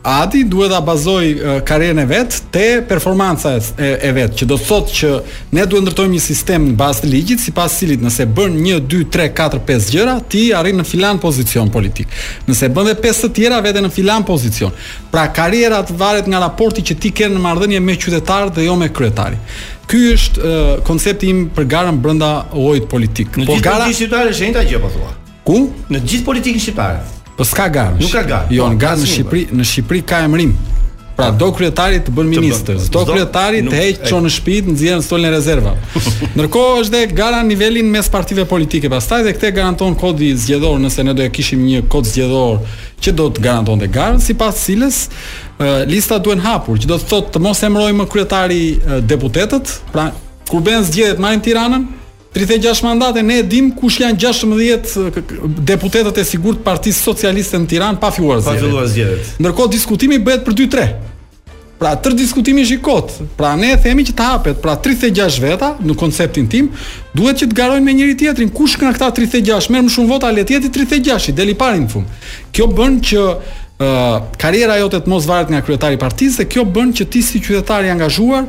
Adi duhet ta bazojë karrierën e vet te performanca e, e vet, që do të thotë që ne duhet të ndërtojmë një sistem në bazë të ligjit, sipas cilit nëse bën 1 2 3 4 5 gjëra, ti arrin në filan pozicion politik. Nëse bën edhe 5 të tjera, vete në filan pozicion. Pra karriera të varet nga raporti që ti ke në marrëdhënie me qytetarët dhe jo me kryetarin. Ky është uh, koncepti im për garën brenda llojit politik. Po gara...
Në gjithë gara... është e njëjta gjë po thua.
Ku?
Në të gjithë politikën shqiptare.
Po s'ka garë.
Nuk ka garë.
Jo,
po,
garë në Shqipëri, në Shqipëri ka emërim. Pra do kryetari të bën ministër, do kryetari të heq çon në shtëpi, të nxjerr në stolin e rezervave. Ndërkohë është dhe gara në nivelin mes partive politike. Pastaj dhe këtë garanton kodi zgjedhor, nëse ne do e kishim një kod zgjedhor që do të garantonte garën, sipas cilës listat duhen hapur, që do të thotë të mos emërojë kryetari deputetët, pra kur bëhen zgjedhjet marrim Tiranën, Tridhjetë e gjashtë mandate, ne e dimë kush janë gjashtëmbëdhjetë deputetët e sigurt të Partisë Socialiste në Tiranë pa filluar zgjedhjet.
Pa filluar zgjedhjet.
Ndërkohë diskutimi bëhet për 2-3. Pra tërë diskutimi është i kot. Pra ne themi që të hapet, pra 36 veta në konceptin tim, duhet që të garojnë me njëri-tjetrin. Kush nga këta 36 merr më shumë vota, le të jetë 36-i, del i pari në fund. Kjo bën që uh, karriera jote të mos varet nga kryetari i partisë dhe kjo bën që ti si qytetar i angazhuar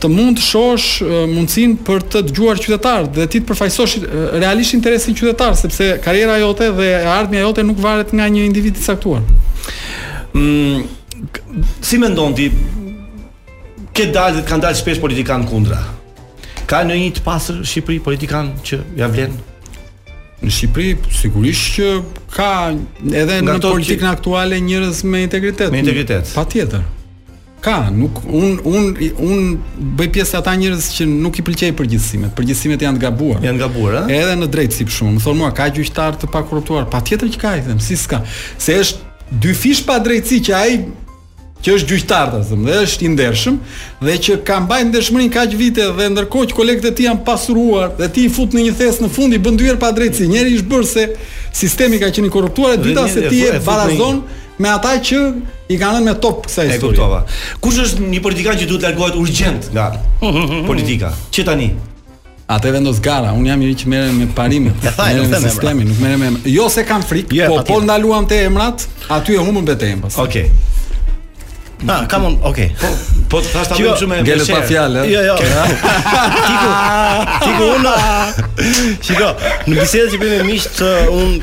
të mund të shohësh mundësinë për të dëgjuar qytetarët dhe ti të përfaqësosh realisht interesin qytetar, sepse karriera jote dhe e ardhmja jote nuk varet nga një individ i caktuar.
Mm, si mendon ti, ke dalë, të kanë dalë shpesh politikanë kundra? Ka në një të pastër Shqipëri politikan që ia vlen?
Në Shqipëri sigurisht që ka edhe në politikën aktuale njerëz me integritet.
Me integritet.
Patjetër. Ka, nuk un un un bëj pjesë te ata njerëz që nuk i pëlqej përgjithësimet. Përgjithësimet janë të gabuara.
Janë të gabuara.
Edhe në drejtësi për shkakun. Më thonë mua, ka gjyqtarë të pakorruptuar. Patjetër që ka, i them, si s'ka. Se është dyfish padrejtësi që ai që është gjyqtar të themi, dhe është i ndershëm dhe që ka mbajtur ndershmërinë kaq vite dhe ndërkohë që kolegët e tij janë pasuruar dhe ti i fut në një thes në fund i bën dy herë padrejtësi. Një herë është bërë se sistemi ka qenë i korruptuar, e dyta se ti e barazon me ata që i kanë rënë me top kësaj historie.
E kuptova. Kush është një politikan që duhet largohet urgjent nga politika? Që tani.
Atë e vendos gara, un jam i që merrem me parimet,
e thashë, ndryshojmë
sistemin, nuk merrem me. Jo se kam frikë, po po ndaluam te emrat, aty e humbëm betejën pastaj.
Okej. Okay.
Na, ah, come on, okay.
Po, po të thashë ta bëjmë shumë me
gjelë pa fjalë. Eh?
Jo, jo. Shiko, shiko unë. Shiko, në bisedë që bëjmë me miqtë un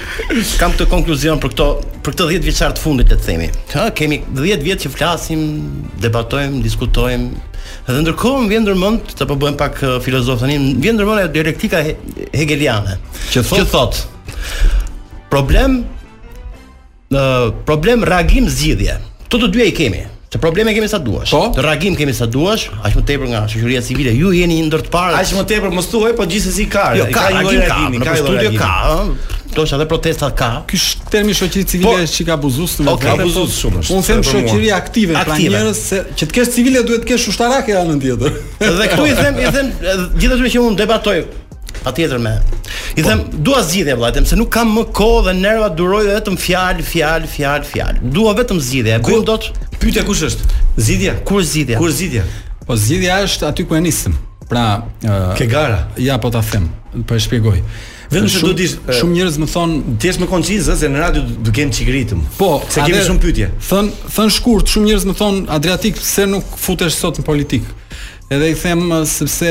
kam këtë konkluzion për këtë, për këtë 10-vjeçar të fundit le të themi. Ha, kemi 10 vjet që flasim, debatojmë, diskutojmë. Dhe ndërkohë më vjen ndërmend se po bëhem pak eh, filozof tani, më vjen ndërmend ajo dialektika hegeliane.
Që thotë,
që thotë. Problem Ë problem reagim zgjidhje. Këto të dyja i kemi. Se probleme kemi sa duash.
Po?
Dhe reagim kemi sa duash, aq më tepër nga shoqëria civile. Ju jeni një ndër të parët.
Aq më tepër mos thuaj, po gjithsesi ka.
Jo, ka, ka,
ka, ka, në
studio ka, domethënë protesta ka.
Ky termi shoqëri civile
po,
është çik abuzues, domethënë.
Abuzues shumë.
Unë them shoqëri aktive, pra njerëz se që të kesh civile duhet të kesh ushtarake në anën tjetër.
Dhe këtu i them, i them gjithashtu që unë debatoj Patjetër me. I po. them, dua zgjidhje vëlla, i them se nuk kam më kohë dhe nerva të duroj vetëm fjalë, fjalë, fjalë, fjalë. Dua vetëm zgjidhje. Ku do të
pyetja kush është? Zgjidhja.
Ku është zgjidhja?
Ku është zgjidhja?
Po zgjidhja është aty ku e nisëm. Pra, uh,
te gara.
Ja po ta them, po e shpjegoj.
Vetëm se do të ishte,
shumë njerëz më thonë,
të jem më konciz, se në radio do të kem çik ritëm.
Po,
se kemi shumë pyetje.
Thënë, thënë shkurt, shumë njerëz më thonë, Adriatik, pse nuk futesh sot në politikë? Edhe i them sepse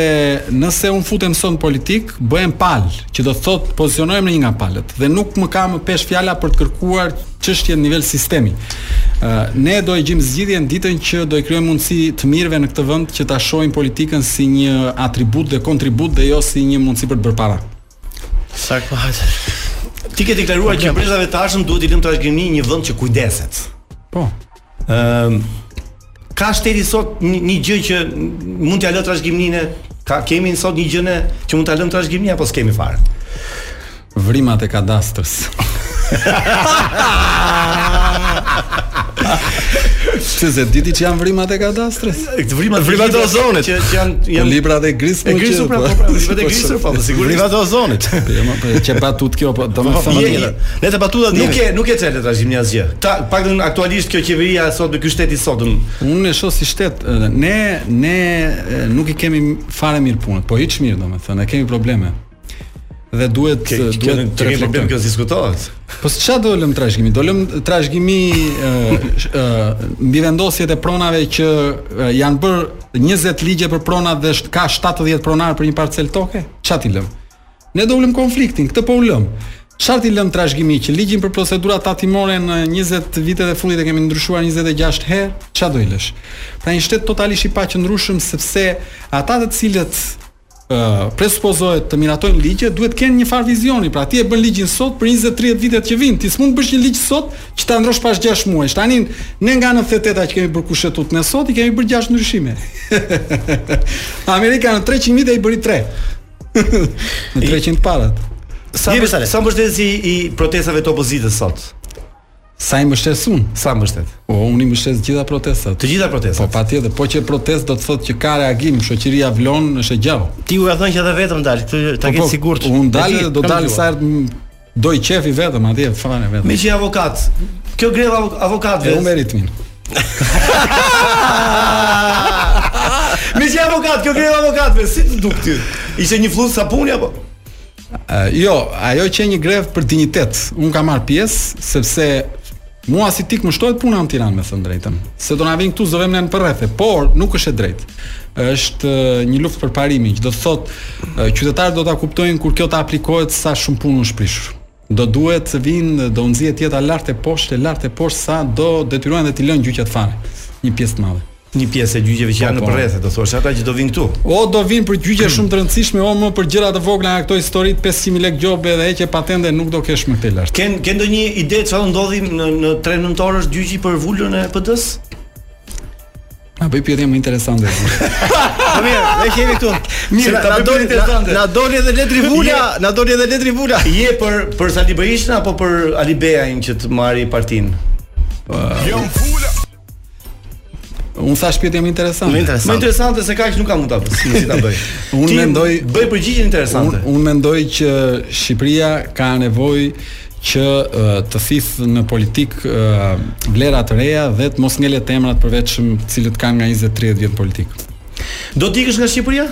nëse un futem sot në politik, bëhem pal, që do të thotë pozicionohem në një nga palët dhe nuk më ka më pesh fjala për të kërkuar çështje në nivel sistemi. Uh, ne do e gjim zgjidhjen ditën që do i krijojmë mundësi të mirëve në këtë vend që ta shohin politikën si një atribut dhe kontribut dhe jo si një mundësi për të bërë para.
Sa ka hajtë.
Ti ke deklaruar që brezave të ardhshëm duhet i lëmë trashëgimi një vend që kujdeset.
Po.
Ëm ka shteti sot një, një gjë që mund t'ia lë trashëgiminë? Ka kemi sot një gjë ne që mund ta lëmë trashëgimi ne apo s'kemi fare?
Vrimat e kadastrës. Që s'e dinte që janë vrimat e kadastrës?
Këto vrimat
vrimat e ozonit
që janë
po
janë
libra dhe gris
po që pra po, pra, po vetë grisur po sigurisht
vrimat e ozonit
jo më për qe batutë kjo po domethënë
ne të batuta
nuk e nuk e ç'i lë trashëgimi asgjë ta paktën aktualisht kjo qeveria sot në ky shtet i sotëm
unë e shoh si shtet ne ne nuk i kemi fare mirë punën po hiç mirë domethënë ne kemi probleme dhe duhet
ke,
duhet
ke,
të
reflektojmë. problem kjo diskutohet.
Po ç'a do lëm trashëgimi? Do lëm trashëgimi ë ë mbivendosjet e pronave që janë bërë 20 ligje për pronat dhe ka 70 pronarë për një parcelë toke? Ç'a t'i lëm? Ne do u lëm konfliktin, këtë po u lëm. Çfarë t'i lëm trashëgimi që ligjin për procedura tatimore në 20 vitet e fundit e kemi ndryshuar 26 herë, ç'a do i lësh? Pra një shtet totalisht i paqëndrueshëm sepse ata të cilët presupozohet të miratojnë ligje, duhet të kenë një farë vizioni. Pra ti e bën ligjin sot për 20-30 vitet që vijnë. Ti s'mund të bësh një ligj sot që ta ndrosh pas 6 muajsh. Tani ne nga 98-a që kemi bërë kushtetutën e sot i kemi bërë 6 ndryshime. Amerika në 300 vite i bëri 3. në 300 të parat.
Sa sa mbështetës i protestave të opozitës sot?
Sa i mbështes unë?
Sa mbështet?
O, unë i mbështes të gjitha protestat.
Të gjitha protestat.
Po patjetër, po se protestë do të thotë që ka reagim, shoqëria vlon, është e gjallë.
Ti e ke thënë që edhe vetëm dal, këtë ta
po,
ke
po,
sigurt.
Unë
dal,
do
dal
sa herë do i qefi vetëm atje, fare vetëm.
Meqë avokat. Kjo greva avokatëve.
Unë me ritmin.
Meqë avokat, kjo greva avokatëve, si t'u duk ty? Ishte një flluskë sapuni apo?
Uh, jo, ajo qe një grevë për dinjitet. Unë kam marrë pjesë sepse mua si tip më shtohet puna në Tiranë me thënë të drejtën. Se do na vin këtu zëvem në për rrethe, por nuk është e drejtë. Është një luftë për parimin, që do të thotë qytetarët do ta kuptojnë kur kjo të aplikohet sa shumë punë u është prishur. Do duhet të vinë, do u nxihet jeta lart e poshtë, lart e poshtë sa do detyrohen dhe t'i lënë gjyqet fare një pjesë të madhe.
Një pjesë e gjyqeve që janë po, në
po.
përrethe, do thotë se ata që do vinë këtu.
O do vinë për gjyqe shumë të rëndësishme, o më për gjëra të vogla nga këto histori 500.000 lekë gjobe dhe heqje patente nuk do kesh më telar.
Ke ke ndonjë ide çfarë ndodhi në në 3 nëntor është gjyqi për vulën e PD-s?
Na bëj pyetje më interesante.
Po mirë, ne kemi këtu.
Mirë, ta
bëj
interesante.
Na doli edhe letri vula, na doli edhe letri vula.
Je për për Sali Berishën apo për Alibeajn që të marri partinë?
Jam vula.
Unë thash pyetje më interesante.
Më interesant.
Më interesante se kaq nuk kam mund ta bëj. Si ta bëj?
Unë mendoj
bëj përgjigje interesante.
Unë mendoj që Shqipëria ka nevojë që të thith në politik vlera të reja dhe të mos ngelet emrat e përvetshëm të cilët kanë nga 20-30 vjet politikë.
Do të ikësh nga Shqipëria?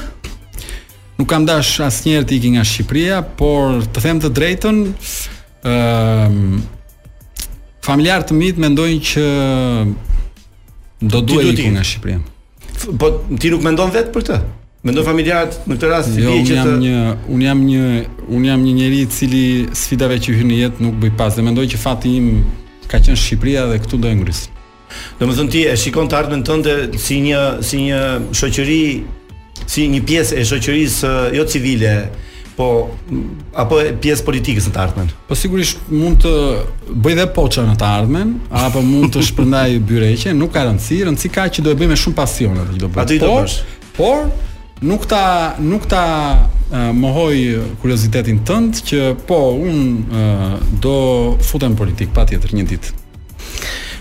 Nuk kam dash asnjëherë të iki nga Shqipëria, por të them të drejtën, Ëm um, familjarët e mi mendojnë që do duhet
ikur
nga Shqipëria.
Po ti nuk mendon vetë për këtë? Mendojnë familjarët në këtë rast
jo,
që të jam
një un jam një un jam një njeri i cili sfidave që hyn në jetë nuk bëj pas dhe mendoj që fati im ka qenë Shqipëria dhe këtu do e ngrys.
Domethënë ti e shikon të ardhmen tënde si një si një shoqëri si një pjesë e shoqërisë jo civile, po apo pjesë politikës në të ardhmen.
Po sigurisht mund të bëj dhe poça në të ardhmen, apo mund të shpërndaj byreqe, nuk ka rëndësi, rëndësi ka që do e bëj me shumë pasion atë që do bëj.
Atë do,
po,
bësh.
Por nuk ta nuk ta mohoj kuriozitetin tënd që po un do futem në politikë patjetër një ditë.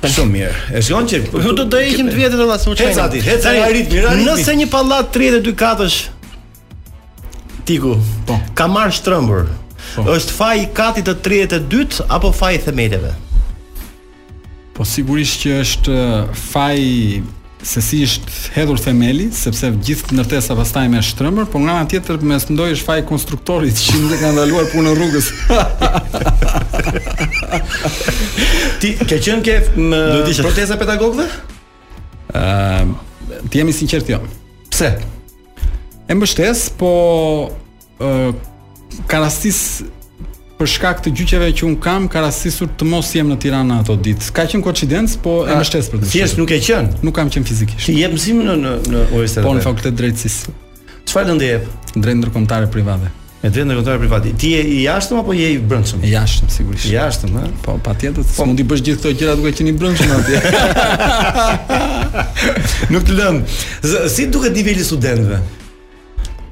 Shumë mirë. E shikon që
po do t'i heqim të vjetrit vëlla, s'u çaj.
Hec ti, hec ti, rri ti mirë.
Nëse një pallat 32 katësh Tiku,
po.
ka marr shtrëmbur.
Po.
Është faji i katit të 32-të apo faji i themeleve?
Po sigurisht që është faj se si është hedhur themeli, sepse gjithë ndërtesa pastaj merr shtrëmbër, por nga ana tjetër mendoj është faji i konstruktorit që nuk e ka ndaluar punën rrugës.
Ti ke qenë ke në
protestën e pedagogëve?
Ëm, uh,
të jem i sinqertë jo.
Pse?
E mbështes, po ë uh, ka rastis për shkak të gjyqeve që un kam ka rastisur të mos jem në Tiranë ato ditë. Ka qenë koincidencë, po e mbështes për të.
Thjesht nuk ke qenë.
Nuk kam qenë fizikisht.
Ti jep mësim në në në UT.
Po në Fakultetin e Drejtësisë.
Çfarë lëndë jep?
Drejtë ndërkombëtare private.
E drejtë ndërkombëtare private. Ti je i jashtëm apo je i brendshëm?
I jashtëm sigurisht.
I jashtëm, ha?
Po, patjetër. Po s'mund t'i bësh gjithë këto gjëra duke qenë i brendshëm atje.
nuk të lënë. Si të duket niveli i studentëve?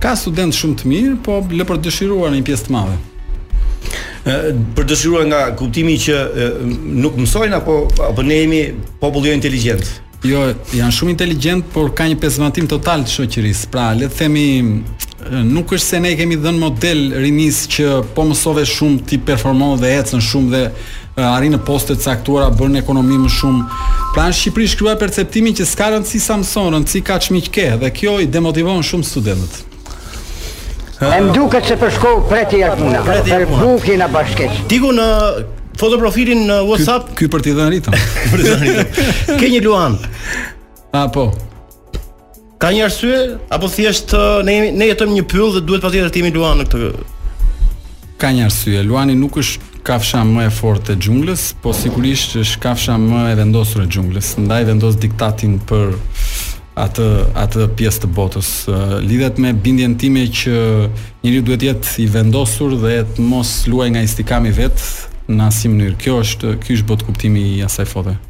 Ka studentë shumë të mirë, po lë për dëshiruar në një pjesë të madhe
për dëshiruar nga kuptimi që nuk mësojnë apo apo ne jemi popull jo inteligjent.
Jo, janë shumë inteligjent, por ka një pezmatim total të shoqërisë. Pra, le të themi nuk është se ne kemi dhënë model rinisë që po mësove shumë ti performon dhe ecën shumë dhe arrin në poste të caktuara bën ekonomi më shumë pra në Shqipëri është krijuar perceptimi që s'ka rëndësi sa mëson rëndësi ka ç'miq ke dhe kjo i demotivon shumë studentët
E më duket se për shkollë preti
jarpuna,
për
bukë
i në bashkeq.
Tiku në fotoprofilin në WhatsApp...
Ky, ky për t'i dhënë ritëm.
Ke një luan.
A, po.
Ka një arsye apo thjesht ne ne jetojmë në pyll dhe duhet patjetër të jemi luan në këtë?
Ka një arsye. Luani nuk është kafsha më e fortë e xhunglës, po sigurisht është kafsha më e vendosur e xhunglës. Ndaj vendos diktatin për atë atë pjesë të botës. Lidhet me bindjen time që njeriu duhet të jetë i vendosur dhe të mos luajë nga istikami i vet në asnjë mënyrë. Kjo është ky është botëkuptimi i asaj fote.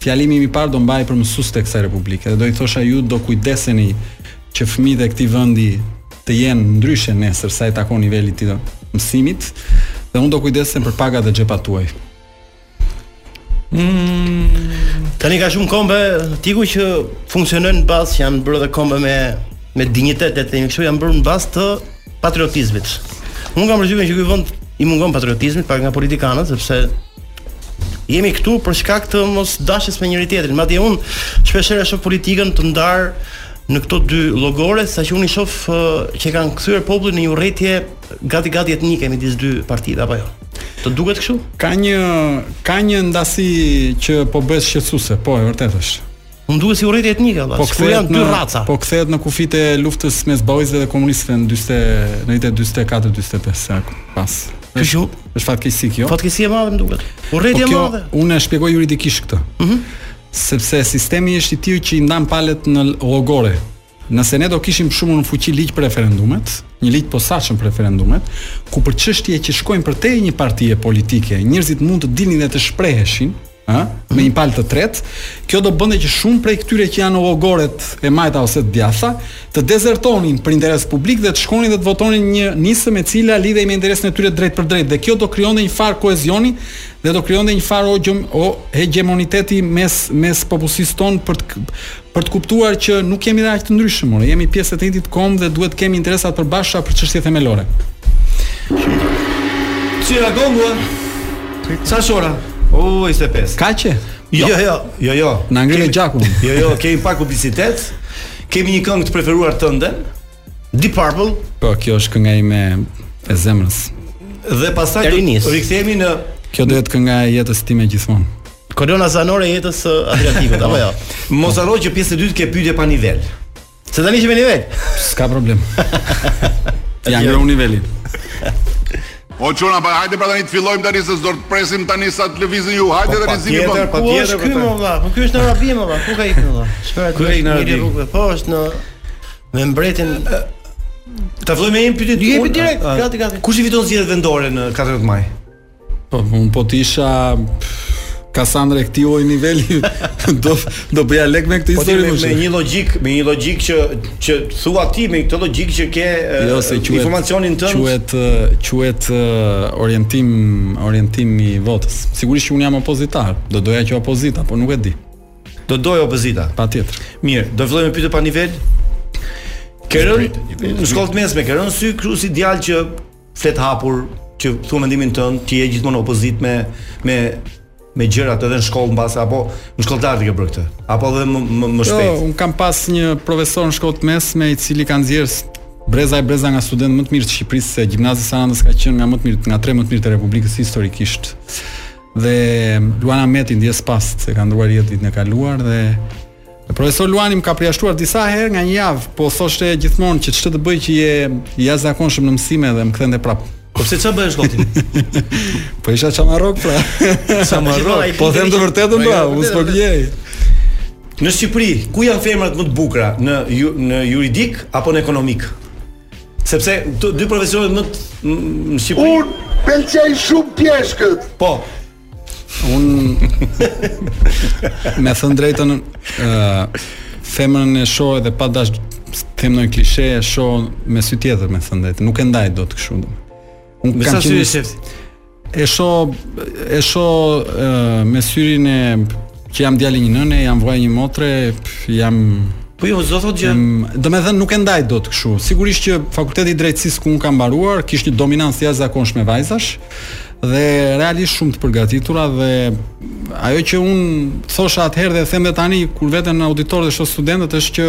Fjalimi im i parë do mbahej për mësuesit e kësaj Republike dhe do i thosha ju do kujdeseni që fëmijët e këtij vendi të jenë ndryshe nesër sa i takon nivelit të mësimit dhe unë do kujdesem për pagat dhe xhepat tuaj.
Mm, tani ka shumë kombe tiku që funksionojnë në bazë që janë bërë dhe kombe me me dinjitet e të një kështu janë bërë në bazë të patriotizmit. Unë kam përshtypjen që këtij vendi i mungon patriotizmi pak nga politikanët, sepse Jemi këtu për shkak të mosdashjes me njëri-tjetrin. Madje unë shpeshherë shoh politikën të ndarë në këto dy llogore, saqë unë i shoh që kanë kthyer popullin në një urrejtje gati gati etnike midis dy partive apo jo. Të duket kështu?
Ka një ka një ndasi që po bëhet shqetësuese, po e vërtetë është.
Më duket si urrejtje etnike, apo.
Po
kthehet në dy raca.
Po kthehet në kufijtë e luftës mes ballistëve dhe komunistëve në 40 në vitet 44 45 sa pas.
Kështu
është fatkeqësi kjo.
Fatkeqësi e madhe më duket. Urrejtje
po
e madhe.
Unë e shpjegoj juridikisht këtë.
Mhm.
Mm sepse sistemi është i tillë që i ndan palët në llogore. Nëse ne do kishim shumë në fuqi ligj për referendumet, një ligj të posaçëm për referendumet, ku për çështje që shkojnë përtej një partie politike, njerëzit mund të dilnin dhe të shpreheshin, ë, me një palë të tretë, kjo do bënte që shumë prej këtyre që janë në llogoret e majta ose të djathta, të dezertonin për interes publik dhe të shkonin dhe të votonin një nismë e cila lidhej me interesin e tyre drejtpërdrejt dhe kjo do krijonte një farë kohezioni dhe do krijonte një farë o, o hegemoniteti mes mes popullsisë tonë për të për të kuptuar që nuk jemi dhe aq të ndryshëm, por jemi pjesë e të njëjtit komb dhe duhet të kemi interesa të përbashkëta për çështje themelore.
Si ra gongu? Sa është ora? O, është
pesë. Kaq?
Jo, jo, jo, jo. jo.
Na
ngrive
gjakun.
Jo, jo, kemi pak publicitet. Kemi një këngë të preferuar tënden.
Deep Purple.
Po, kjo është kënga ime e zemrës.
Dhe pastaj rikthehemi në
Kjo do jetë kënga e jetës time gjithmonë.
Kolona zanore e jetës së Adriatikut, apo jo?
Mos harro që pjesën e dytë ke pyetje pa nivel.
Se tani jemi në nivel.
S'ka problem. Ia ngre unë nivelin.
O çuna, pa hajde pra tani të fillojmë tani se do të presim tani sa të lëvizni ju. Hajde
po,
tani zimi
po.
Po
ky
është ky më valla, po ky është në Arabi më valla. Ku ka ikur valla? Çfarë
do të bëjë në Arabi?
Po është në Me mbretin e,
Ta filloj me një pyetje.
Jepi direkt, gati gati.
Kush i fiton zgjedhjet vendore në 14 maj?
Po un po të isha Kassandra e këtij lloj niveli do do bëja lek me këtë histori
po
më shumë.
Me një logjik, me një logjik që që thua ti me këtë logjik që ke
jo, si quhet,
informacionin tënd.
Quhet quhet orientim orientim i votës. Sigurisht që un jam opozitar, do doja që opozita, por nuk e di.
Do dojë opozita.
Patjetër.
Mirë, do filloj me pyetje pa nivel. Kerën, në shkollë të mesme Kerën si djalë që flet hapur, që thua mendimin tënd, ti je gjithmonë opozit me me me gjërat edhe në shkollë mbase apo në shkollë të lartë ke bërë këtë apo edhe më më, më
jo,
shpejt.
Jo, un kam pas një profesor në shkollë të mesme i cili ka nxjerr breza e breza nga student më të mirë të Shqipërisë se gjimnazi i Sarandës ka qenë nga më të mirë nga tre më të mirë të Republikës historikisht. Dhe Luan Ahmeti ndjesë pastë se ka ndrruar jetë vitin e kaluar dhe Profesor Luani më ka përjashtuar disa herë nga një javë, po thoshte gjithmonë që ç'të të bëj që je i jashtëzakonshëm në mësime dhe më kthente prapë.
Po pse çfarë bëje ti?
po isha çamarrok pra.
Çamarrok.
po them të vërtetën pra,
po,
unë s'po gënjej.
Në Shqipëri, ku janë femrat më të bukura, në në juridik apo në ekonomik? Sepse këto dy profesionet më në Shqipëri.
Unë pëlqej shumë pjeshkët.
Po.
Unë me thënë të drejtën ë uh, femrën e shoh edhe pa dash të them ndonjë klishe e shoh me sy tjetër me thënë të drejtën. Nuk e ndaj dot kështu.
Unë kam qenë E sho
e sho me syrin e që jam djali një nëne, jam vllai një motre, jam
Po jo, s'do thotë
gjë. Domethënë nuk e ndaj dot kështu. Sigurisht që fakulteti i drejtësisë ku un kam mbaruar, kishte një dominancë të jashtëzakonshme vajzash dhe realisht shumë të përgatitura dhe ajo që un thosha atëherë dhe them edhe tani kur vete në auditor dhe shoh studentët është që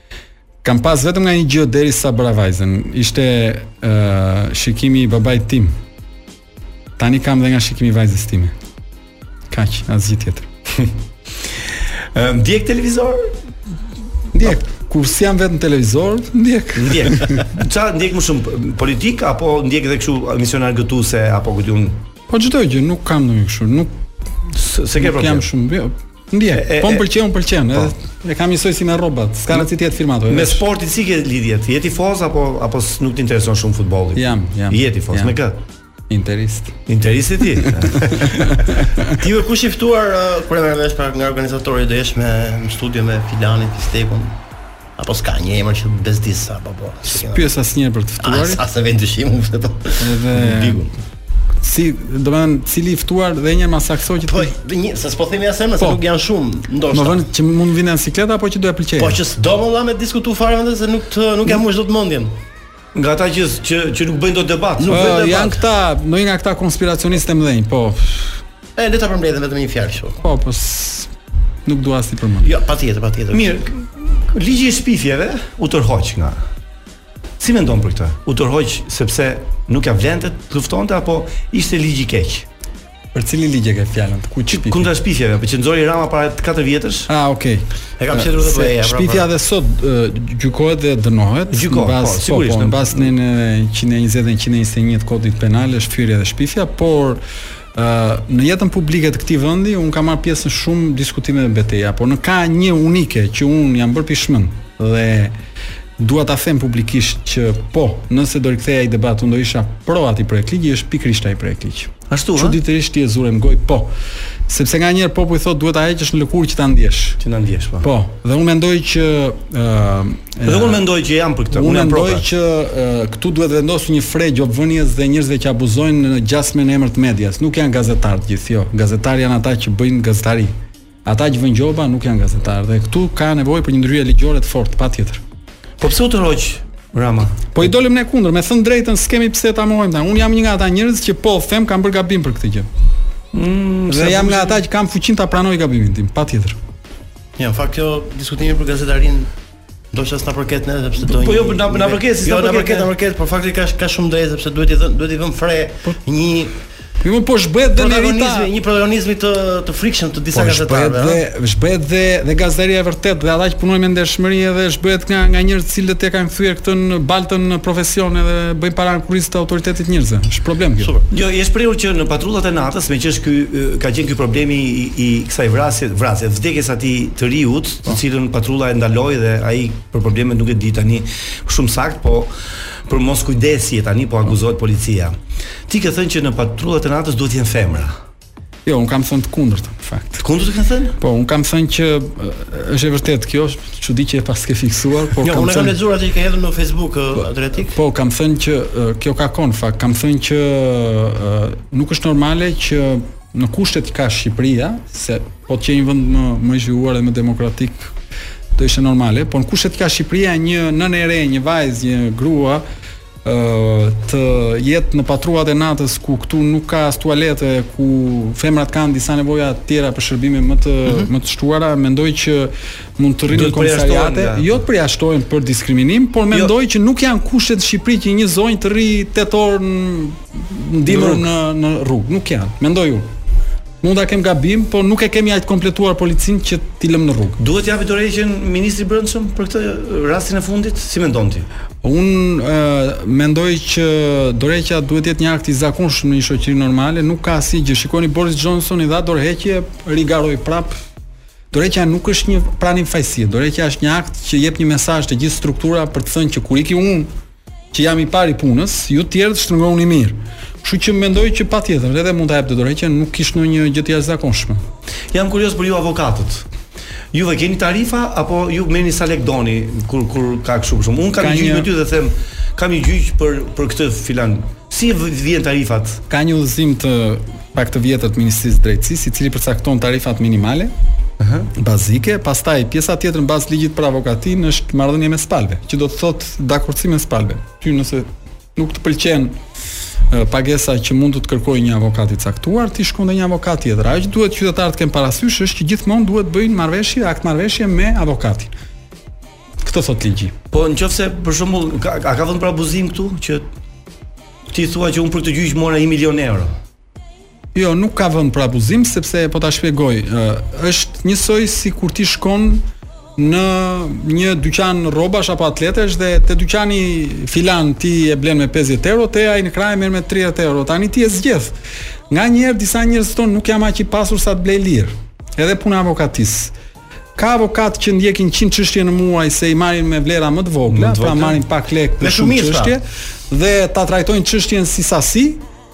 Kam pas vetëm nga një gjë deri sa bëra vajzën. Ishte uh, shikimi i babait tim. Tani kam dhe nga shikimi i vajzës time. Kaq, asgjë tjetër.
Ndjek televizor?
Ndjek. Kur s'jam vetë në televizor, ndjek.
Ndjek. Ça ndjek më shumë politik apo ndjek edhe kështu emisione argëtuese apo ku diun?
Po çdo gjë, nuk kam ndonjë kështu, nuk
se ke problem.
Jam shumë, jo, Ndjek, po më pëlqen, më pëlqen, po. edhe e kam njësoj si me rrobat, s'ka rëndësi të jetë firmato.
Me sportin si e ke lidhjen ti? Je tifoz apo apo nuk të intereson shumë futbolli?
Jam, jam.
Je tifoz me kë?
Interist.
Interist ti.
ti me kush i ftuar uh, kur e merr vesh pra nga organizatori do jesh ti në studio me Filanin, Fistekun. Apo s'ka një emër që të bezdis apo po.
S'pyes asnjëherë për të ftuarit.
As, as e vë në dyshim unë po.
Edhe
Bigu.
Si, do të thënë, cili i ftuar dhe një më saktëso që
po,
ti.
Po, një, se s'po themi asnjë,
po, se
nuk janë shumë, ndoshta.
Më vënë që mund vënë në siklet apo që do të pëlqejë.
Po që s'do më dhënë me diskutu fare vetë se nuk të, nuk ja mbush dot mendjen.
Nga ata që që që nuk bëjnë dot debat.
Nuk
bëjnë debat.
Janë këta, ndonjë nga këta konspiracionistë e mëdhenj, po.
E le ta përmbledhim vetëm një fjalë kështu.
Po, po. Nuk dua as t'i përmend.
Jo, patjetër, patjetër.
Mirë. Ligji i shpifjeve u tërhoq nga. Si mendon për këtë? U tërhoq sepse nuk ja vlente të luftonte apo ishte ligj i keq?
Për cilin ligj e ke fjalën? Ku çi pikë?
Kundra shpifjeve, apo që nxori Rama para 4 vjetësh?
Ah, okay.
E kam fshehur
vetë
bëja.
Shpifja
pra,
pra, edhe sot gjykohet dhe dënohet.
Gjykohet,
po,
po, sigurisht.
Po,
në
bazë në 120 dhe 121 të kodit penal është fyerja dhe shpifja, por në jetën publike të këtij vendi un kam marr pjesë në shumë diskutime dhe beteja, por në ka një unike që un jam bërë pishman dhe dua ta them publikisht që po, nëse do rikthehej ai debat, unë do isha pro atij projektligji, është pikërisht ai projektligj.
Ashtu, ha?
Çuditërisht ti e zure në gojë, po. Sepse nga njëherë populli thotë duhet ta heqësh në lëkurë që ta ndjesh.
Që ta ndjesh, po.
Po, dhe unë mendoj që ë uh,
Dhe unë mendoj që jam për këtë,
unë
jam pro.
Unë
mendoj
që uh, këtu duhet vendosur një fre gjobvënies dhe njerëzve që abuzojnë në gjasme në emër të medias. Nuk janë gazetarë të gjithë, jo. Gazetarë janë ata që bëjnë gazetari. Ata që vënë gjoba nuk janë gazetarë dhe këtu ka nevojë për një ndërhyrje ligjore të fortë, patjetër.
Po pse u tërhoq Rama?
Po i dolëm ne kundër, me thënë drejtën, s'kemi pse ta mohojmë këtë. Unë jam një nga ata njerëz që po them kam bërë gabim për këtë gjë.
Mm,
dhe jam nga ata që kam fuqinë ta pranoj gabimin tim, patjetër.
Ja, në fakt kjo diskutimi për gazetarinë Ndoshta s'na përket ne sepse do
Po jo, na na përket, s'na
jo,
përket,
na përket, por fakti ka ka shumë drejtë sepse duhet t'i dhën, duhet t'i vëmë fre po. një
Ju më po zhbëhet dhe merita
një protagonizmi të të frikshëm të disa
po,
gazetarëve.
Po zhbëhet dhe zhbëhet dhe dhe gazetaria e vërtet dhe ata që punojnë me ndershmëri edhe zhbëhet nga nga njerëz të cilët e kanë zhyer këtë në baltë profesion edhe bëjnë para në kurriz të autoritetit të njerëzve. Është problem kjo.
Super. Je shprehur që në patrullat e natës, meqë është ky ka qenë ky problemi i, i kësaj vrasje, vrasje, vdekjes së atij të riut, të cilin patrulla e ndaloi dhe ai për problemet nuk e di tani shumë sakt, po për moskujdesje tani po akuzohet policia. Ti ke thënë që në patrullat e natës duhet të jenë femra.
Jo, un kam thënë të kundërtën, në fakt.
Të kundërtën ke thënë?
Po, un kam thënë që është e vërtetë kjo, është çudi që e paske fiksuar, po
jo,
kam thënë.
Jo, unë e
kam
lexuar atë që ke hedhur në Facebook po, Adriatik.
Po, kam thënë që kjo ka kon, fakt, kam thënë që nuk është normale që në kushtet që ka Shqipëria, se po të qe një vend më më i zhvilluar dhe më demokratik do ishte normale, por në kushtet që ka Shqipëria një nënë e re, një vajzë, një grua ë të jetë në patruat e natës ku këtu nuk ka as tualete, ku femrat kanë disa nevoja të tjera për shërbime më të mm -hmm. më të shtuara, mendoj që mund të rrinë në komisariate, jo të përjashtohen për diskriminim, por jo. mendoj që nuk janë kushtet në Shqipëri që një zonjë të rri 8 orë në ndihmë
në
në rrugë, nuk janë. Mendoj unë. Mund ta kem gabim, por nuk e kemi aq kompletuar policinë që t'i lëmë në rrugë.
Duhet të japë dorëheqjen ministri i Brendshëm për këtë rastin e fundit, si mendon ti?
Unë e, mendoj që dorëheqja duhet të jetë një akt i zakonshëm në një shoqëri normale, nuk ka asgjë. Shikoni Boris Johnsoni dha dorëheqje, rigaroi prapë Dorëheqja nuk është një pranim fajësie. Dorëheqja është një akt që jep një mesazh të gjithë strukturave për të thënë që kur iki unë, që jam i pari i punës, ju të tjerët shtrëngohuni mirë. Kështu që mendoj që patjetër edhe mund ta jepte dorëheqjen, nuk kish ndonjë gjë të jashtëzakonshme.
Jam kurioz për ju avokatët. Juve keni tarifa apo ju merrni sa lek doni kur kur ka kështu për shembull unë kam një gjyq me ty dhe them kam një gjyq për për këtë filan. Si vijnë tarifat?
Ka një udhëzim të pak të vjetër të Ministrisë së Drejtësisë, i cili përcakton tarifat minimale, Aha. bazike, pastaj pjesa tjetër në bazë të ligjit për avokatinë është marrëdhënie mes palëve, që do të thotë dakordësi mes palëve. Ty nëse nuk të pëlqen pagesa që mund të të kërkojë një avokat i caktuar, ti shkon te një avokat tjetër. Ajo që duhet qytetarët të kenë parasysh është që gjithmonë duhet të bëjnë marrëveshje, akt marrëveshje me avokatin. Këtë thotë ligji.
Po nëse për shembull a ka vend për abuzim këtu që ti thua që unë për këtë gjyq mora 1 milion euro.
Jo, nuk ka vend për abuzim sepse po ta shpjegoj, ë është njësoj sikur ti shkon në një dyqan rrobash apo atletesh dhe te dyqani filan ti e blen me 50 euro, te ai në krah e merr me 30 euro. Tani ti e zgjedh. Nganjëherë disa njerëz thonë nuk jam aq i pasur sa të blej lirë. Edhe puna e avokatisë. Ka avokatë që ndjekin 100 çështje në muaj se i marrin me vlera më të vogla, pra marrin pak
lekë
për shumë çështje dhe ta trajtojnë çështjen si sasi.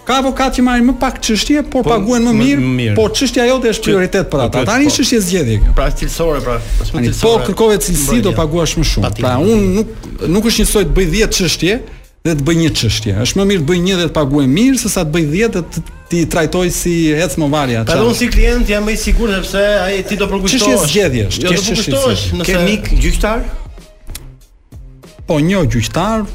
Ka avokatë që marrin më pak çështje, por
po,
paguhen më mirë,
më mirë.
por çështja jote është prioritet për ata. Tani
po.
është çështje zgjedhje kjo.
Pra cilësore, pra.
Po kërkove cilësi do paguash më shumë. Pra unë nuk nuk është njësoj të bëj 10 çështje, dhe të bëj një çështje. Është më mirë të bëj një dhe të paguhem mirë sesa të bëj 10 dhe të t'i trajtoj si ec
më varja. Pra unë si klient jam më i sigurt sepse ai ti do përkushtohesh.
Çështje zgjedhjesh.
Jo do përkushtohesh nëse.
Ke mik gjyqtar?
Po një gjyqtar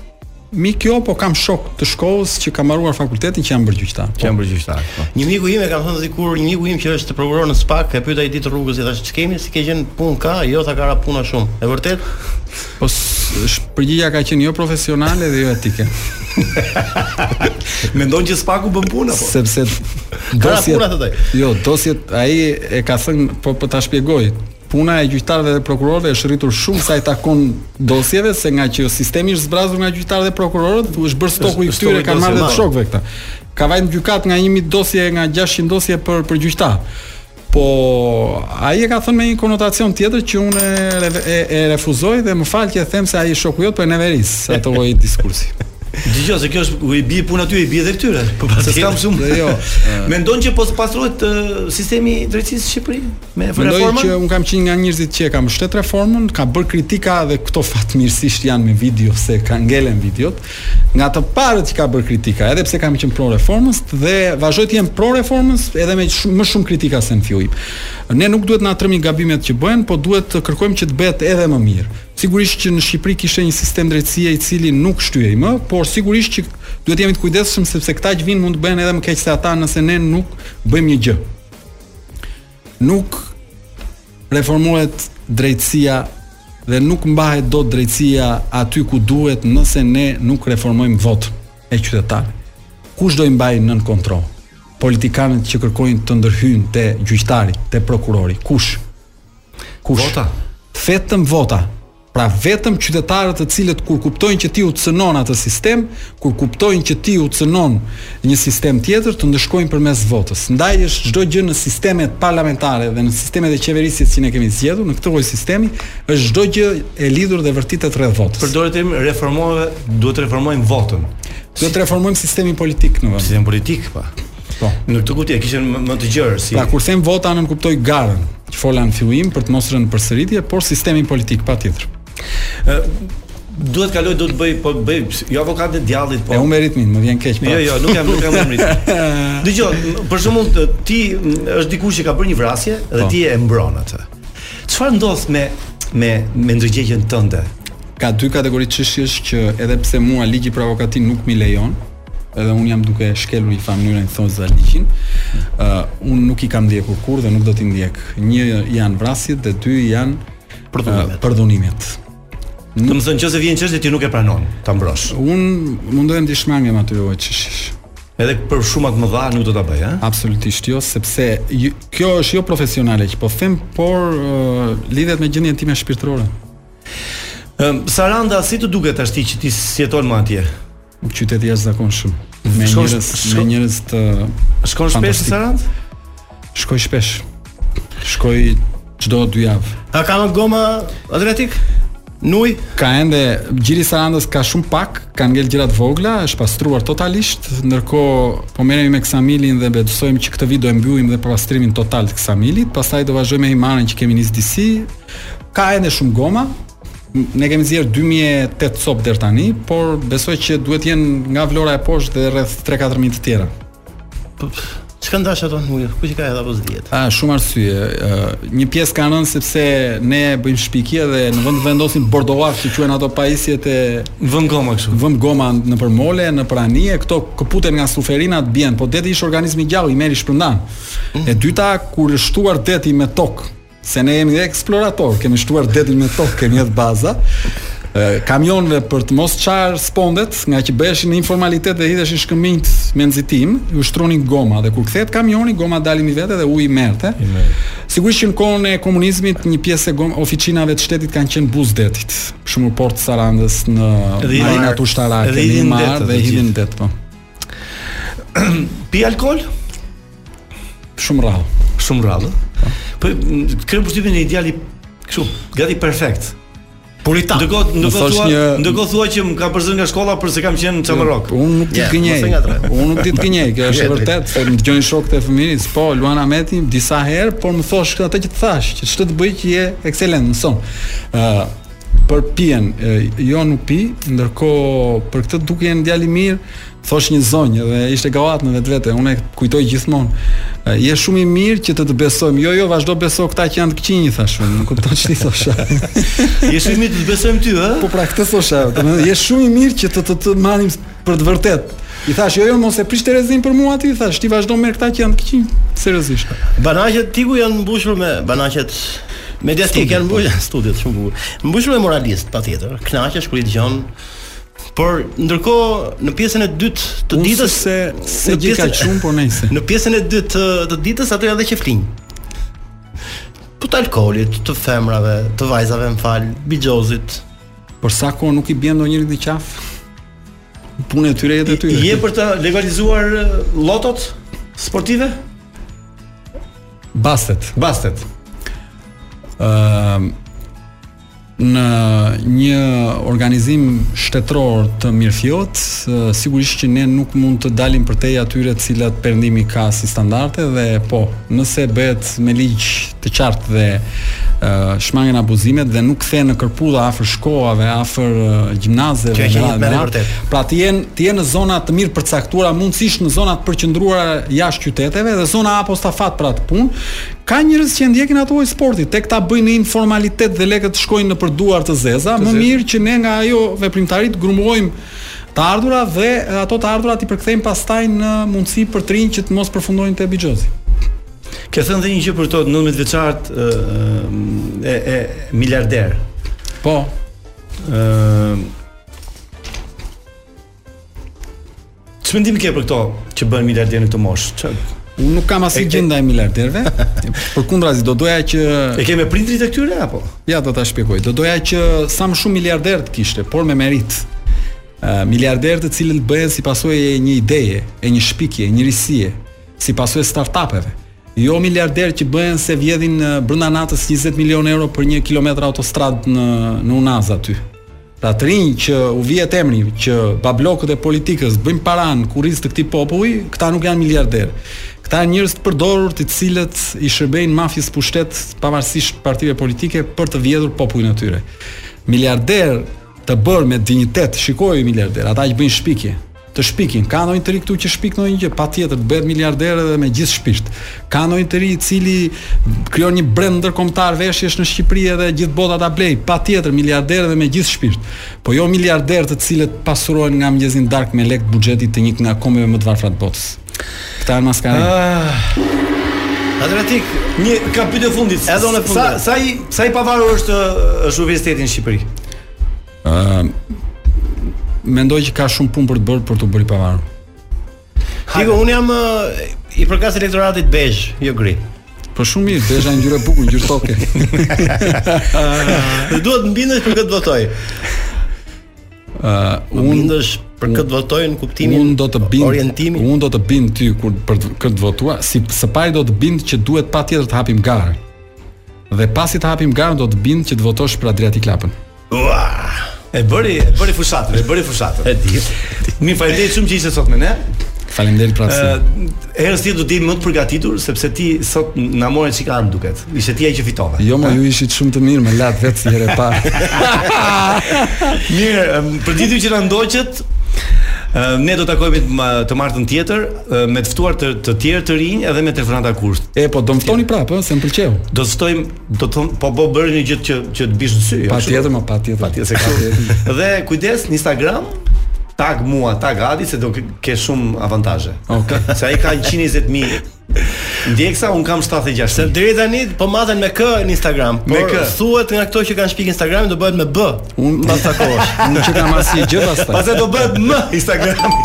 mik jo, po kam shokë të shkollës që kam mbaruar fakultetin që janë bërë gjyqtarë.
Që janë bërë gjyqtarë. Po.
Një miku im e kam thënë dikur, një miku im që është prokuror në SPAK, e pyeta një ditë rrugës i thashë ç'kemi, si ke gjën punë ka, jo tha ka ra puna shumë. E vërtet?
Po përgjigja ka qenë jo profesionale dhe jo etike.
Mendon që SPAK-u bën punë apo?
Sepse
dosjet puna thotë.
Jo, dosjet ai e ka thënë po po ta shpjegoj. Puna e gjyqtarëve dhe prokurorëve është rritur shumë sa i takon dosjeve se ngaqë sistemi është zbrazur nga gjyqtarët dhe prokurorët, u është bërë stoku i këtyre kanë marrë të shokëve këta. Ka vajtë gjykat nga 1000 dosje nga 600 dosje për për gjyqtar. Po ai e ka thënë me një konotacion tjetër që unë e, e refuzoj dhe më fal që e them se ai shoku jot po e neveris atë lloj diskursi.
Dëgjo se kjo është i bie puna ty i bie edhe këtyre. Po pastaj s'kam shumë.
Jo.
Mendon që po pastrohet sistemi i drejtësisë në Shqipëri me reformën?
Mendoj që un kam qenë nga njerëzit që e kam mbështet reformën, kam bër kritika dhe këto fatmirësisht janë me video se ngelen videot. Nga të parët që kam bërë kritika, edhe pse kam qenë pro reformës dhe vazhdoj të jem pro reformës edhe me shumë, më shumë kritika se në fillim. Ne nuk duhet na trembin gabimet që bëhen, po duhet të kërkojmë që të bëhet edhe më mirë. Sigurisht që në Shqipëri kishte një sistem drejtësie i cili nuk shtyhej më, por sigurisht që duhet të jemi të kujdesshëm sepse këta që vinë mund të bëhen edhe më keq se ata nëse ne nuk bëjmë një gjë. Nuk reformohet drejtësia dhe nuk mbahet dot drejtësia aty ku duhet nëse ne nuk reformojmë votën e qytetarëve. Kush do i mbajë nën kontroll? Politikanët që kërkojnë të ndërhyjnë te gjyqtari, te prokurori, kush? Kush?
Vota.
Vetëm vota. Pra vetëm qytetarët të cilët kur kuptojnë që ti u cënon atë sistem, kur kuptojnë që ti u cënon një sistem tjetër, të ndëshkojnë përmes votës. Ndaj është çdo gjë në sistemet parlamentare dhe në sistemet e qeverisjes që ne kemi zgjedhur, në këtë lloj sistemi, është çdo gjë e lidhur dhe vërtitet rreth votës.
Përdore termin reformojmë, duhet të reformojmë votën.
Duhet të reformojmë sistemin politik në vend.
Sistemin politik, pra.
Po.
Në këtë kuptim e kisha më, më të gjerë si.
Pra kur them vota, nënkuptoj garën. Që fola në fillim për të mos rënë në përsëritje, por sistemin politik patjetër.
Ë duhet kaloj do të bëj po bëj jo avokaten e djallit po.
E humbe ritmin, më vjen keq. Po.
Jo, jo, nuk e kam nuk e kam humb ritmin. Dëgjo, për shembull ti është dikush që ka bërë një vrasje dhe
po.
ti e mbron atë. Çfarë ndodh me me me ndërgjegjen tënde?
Ka dy kategori çështjesh që edhe pse mua ligji për avokatinë nuk m'i lejon, Edhe unë jam duke shkelur në një farë mënyre të thëne ligjin. Ë uh, unë nuk i kam ndjekur kurrë dhe nuk do t'i ndjek. Një janë vrasjet dhe dy janë
përdhunimet.
Uh, përdhunimet.
Nuk... Domethënë nëse vjen çështja ti nuk e pranon ta mbrosh.
Unë mundohem të shmangem atyre lloj çështjeve.
Edhe për shuma të mëdha nuk do ta bëje, ha?
Absolutisht jo, sepse ju, kjo është jo profesionale që po them, por uh, lidhet me gjendjen time shpirtërore.
Um, Saranda, si të duket tashti që ti s'jeton më atje?
Qytet i jashtëzakonshëm. Me njerëz, me njerëz të
Shkon shpesh në Sarandë?
Shkoj shpesh. Shkoj çdo dy javë.
A ka më goma Adriatik? Nuj?
Ka ende, gjiri Sarandës ka shumë pak, ka ngel gjëra të vogla, është pastruar totalisht, ndërkohë po merremi me Ksamilin dhe besojmë që këtë vit do e mbyllim dhe pastrimin total të Ksamilit, pastaj do vazhdojmë me Himarën që kemi nis disi, ka ende shumë goma, Ne kemi nxjerr 2800 copë deri tani, por besoj që duhet të jenë nga Vlora e poshtë dhe rreth 3-4000 të tjera.
Po, ç'kanë dash ato në ujë? Kush i ka hedhur apo s'dihet?
Ah, shumë arsye. Një pjesë kanë rënë sepse ne bëjmë shpikje dhe në vend të vendosim bordollaf që quhen ato pajisjet e
vëm goma kështu.
Vëm goma nëpër mole, nëpër anije, këto këputen nga suferinat bien, po deti është organizëm i gjallë, i merr i shpërndan. Mm. E dyta, kur është shtuar deti me tokë, Se ne jemi eksplorator, kemi shtuar detin me tokë, kemi edhe baza kamionëve për të mos çarë spondet, nga që bëheshin informalitet dhe hidheshin shkëmbinj me nxitim, u shtronin goma dhe kur kthehej kamioni, goma dilnin vetë dhe uji i merrte. Sigurisht që në kohën e komunizmit një pjesë e oficinave të shtetit kanë qenë buzë detit. Për shembull Port Sarandës marinat ushtarake, në
Mar
dhe hidhnin
në
det po.
Pi alkool?
Shumë rrallë.
Shumë rrallë. Po krijon përshtypjen e idealit kështu, gati perfekt.
Puritan.
Ndërkohë, ndërkohë thua,
një...
ndërkohë thua që më kanë përzënë nga shkolla për se kam qenë çamarrok.
Unë nuk di të gënjej. Unë nuk di të gënjej, kjo është vërtet, se më dëgjojnë shokët e fëmijërisë, po Luan Ahmeti disa herë, por më thosh këtë atë që të thash, që ç'të të bëj që je ekselent, mëson. Ë për pijen, jo nuk pi, ndërkohë për këtë dukjen djalë i mirë, Thosh një zonjë dhe ishte gafë në vetvete, unë e kujtoj gjithmonë. Je shumë i mirë që të të besojmë. Jo, jo, vazhdo beso këta që janë të këqinj, i thash unë. Nuk kuptoi ç'i thosha.
je shumë i mirë të të besojmë ty, ë?
Po pra këtë thosh, domethënë je shumë i mirë që të të, të marrim për të vërtet. I thash, jo, jo, mos e prish terezinë për mua ti, thash, ti vazhdo me këta që janë të këqinj, seriozisht.
Banaqet i ku janë mbushur me banaqet mediatik, janë mbushur studiot shumë bukur. Mbushur me moralist patjetër. Kënaqesh kur i dëgjon Por ndërkohë në pjesën e dytë të
Unë
ditës
se se
gjë
ka shumë por nëse.
Në pjesën e dytë të, të ditës ato janë edhe qejflinj. Po të alkoolit, të femrave, të vajzave më fal, bixhozit.
Por sa kohë nuk i bien ndonjërit në qafë? Punë e tyre jetë e tyre.
Je për t'i legalizuar llotot sportive?
Bastet,
bastet.
Ëm ehm, uh, në një organizim shtetëror të mirëfilltë, sigurisht që ne nuk mund të dalim përtej atyre të cilat perëndimi ka si standarde dhe po, nëse bëhet me ligj të qartë dhe shmangen abuzimet dhe nuk kthehen në kërpudha afër shkollave, afër gjimnazeve
dhe
me radhë. Pra të jenë të jenë në zona të mirë përcaktuara, mundësisht në zona të përqendruara jashtë qyteteve dhe zona apostafat për atë punë, Ka njerëz që e ndjekin atë lloj sporti, tek ta bëjnë në informalitet dhe lekët të shkojnë nëpër duar të zeza, më mirë që ne nga ajo veprimtari të grumbullojmë të ardhura dhe ato të ardhura t'i përkthejmë pastaj në mundësi për të rinjtë që të mos përfundojnë te bixhozi.
Ke thënë dhe një gjë për këta 19 vjeçarët e, e, e miliarderë.
Po.
Ëm Çfarë mendimi ke për këto që bëhen miliarderë në këtë moshë? Çfarë?
Unë nuk kam asnjë gjë ndaj miliarderëve. Përkundrazi do doja që
E ke me prindërit e këtyre apo?
Ja do ta shpjegoj. Do doja që sa më shumë miliarderë të kishte, por me meritë. Uh, miliarderë të cilët bëhen si pasojë e një ideje, e një shpikje, një risie, si pasojë e startupeve. Jo miliarderë që bëhen se vjedhin brenda natës 20 milionë euro për një kilometër autostradë në në Unazë aty. Pra të rinj që u vihet emri që bablokët e politikës të bëjnë para në kurriz të këtij populli, këta nuk janë miliarderë. Këta janë njerëz të përdorur të cilët i shërbejnë mafies në pushtet pavarësisht partive politike për të vjedhur popullin e tyre. Miliarderë të bërë me dinjitet, shikoji miliarderë, ata që bëjnë shpikje, Të shpikin, ka ndonjë të ri këtu që shpik ndonjë gjë? Patjetër, të bëhet miliarder edhe me gjithë shpirt. Ka ndonjë të ri i cili krijon një brand ndërkombëtar veshjesh në Shqipëri edhe gjithë bota ta blejë? Patjetër, miliarder edhe me gjithë shpirt. Po jo miliarder të cilët pasurohen nga mëngjesi në darkë me lekë të buxhetit të një nga kombeve më të varfra të botës. Këta janë maskarenj.
Ah.
Adriatik,
një pyetje e fundit.
Edhe unë
të
fundit.
Sa sa i sa i pavarur është është universiteti në Shqipëri?
Ëh. Mendoj që ka shumë punë për të bërë për t'u bërë i pavarur.
Tiko, unë jam i përkas elektoratit bezh, jo gri.
Po shumë mirë, bezha një ngjyrë e bukur, ngjyrë toke.
Dhe duhet të më bindësh për kë të votoj.
Ë, uh,
më bindësh për kë të votoj në kuptimin
unë do të bind
orientimin.
Unë do të bind ty kur për kë të votuar, si së pari do të bind që duhet patjetër të hapim garën. Dhe pasi të hapim garën do të bind që të votosh për Adriatik
Lapajn. E bëri, e bëri fushatën, e bëri fushatën. E di. Faleminderit shumë që ishe sot me ne.
Faleminderit
për
atë.
Herës tjetër do të jemi më të përgatitur sepse ti sot na more çik anën duket. Ishe ti ai që fitove.
Jo, mo ju ishit shumë të mirë, më latë vetë si herë e parë.
mirë, për ju që na ndoqët, Ne do të takohemi të martën tjetër me të ftuar të, të tjerë të rinj edhe me telefonata kushtë.
E po do më ftoni prapë, se më pëlqeu.
Do të ftojmë Do të thonë, po po bëre një gjë që që të biesh në sy.
Patjetër, më patjetër.
Patjetër se ka. Dhe kujdes në Instagram, tag mua, tag Adi se do ke shumë avantazhe.
Okej. Okay.
Se ai ka 120000 ndjekësa un kam 76.
Se deri tani po maten me K në Instagram. Po
me K.
Thuhet nga këto që kanë shpik Instagram do bëhet me B.
Un
mbas takosh.
Un që kam asnjë gjë pastaj.
Pastaj do bëhet M Instagram.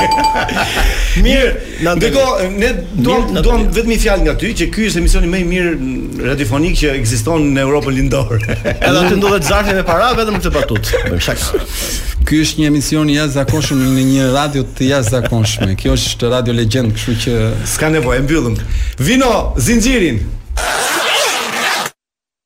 Mirë. Na
dëgjo, ne duam vetëm një fjalë nga ty që ky është emisioni më i mirë n- radiofonik që ekziston në Europën Lindore.
Edhe aty ndodhet zarfi me para vetëm për këtë batutë. Bëjmë shaka.
Ky është një emision i jashtëzakonshëm në një radio të jashtëzakonshme. Kjo është radio legjendë, kështu që
S'ka nevojë, e mbyllëm. Vino zinxhirin.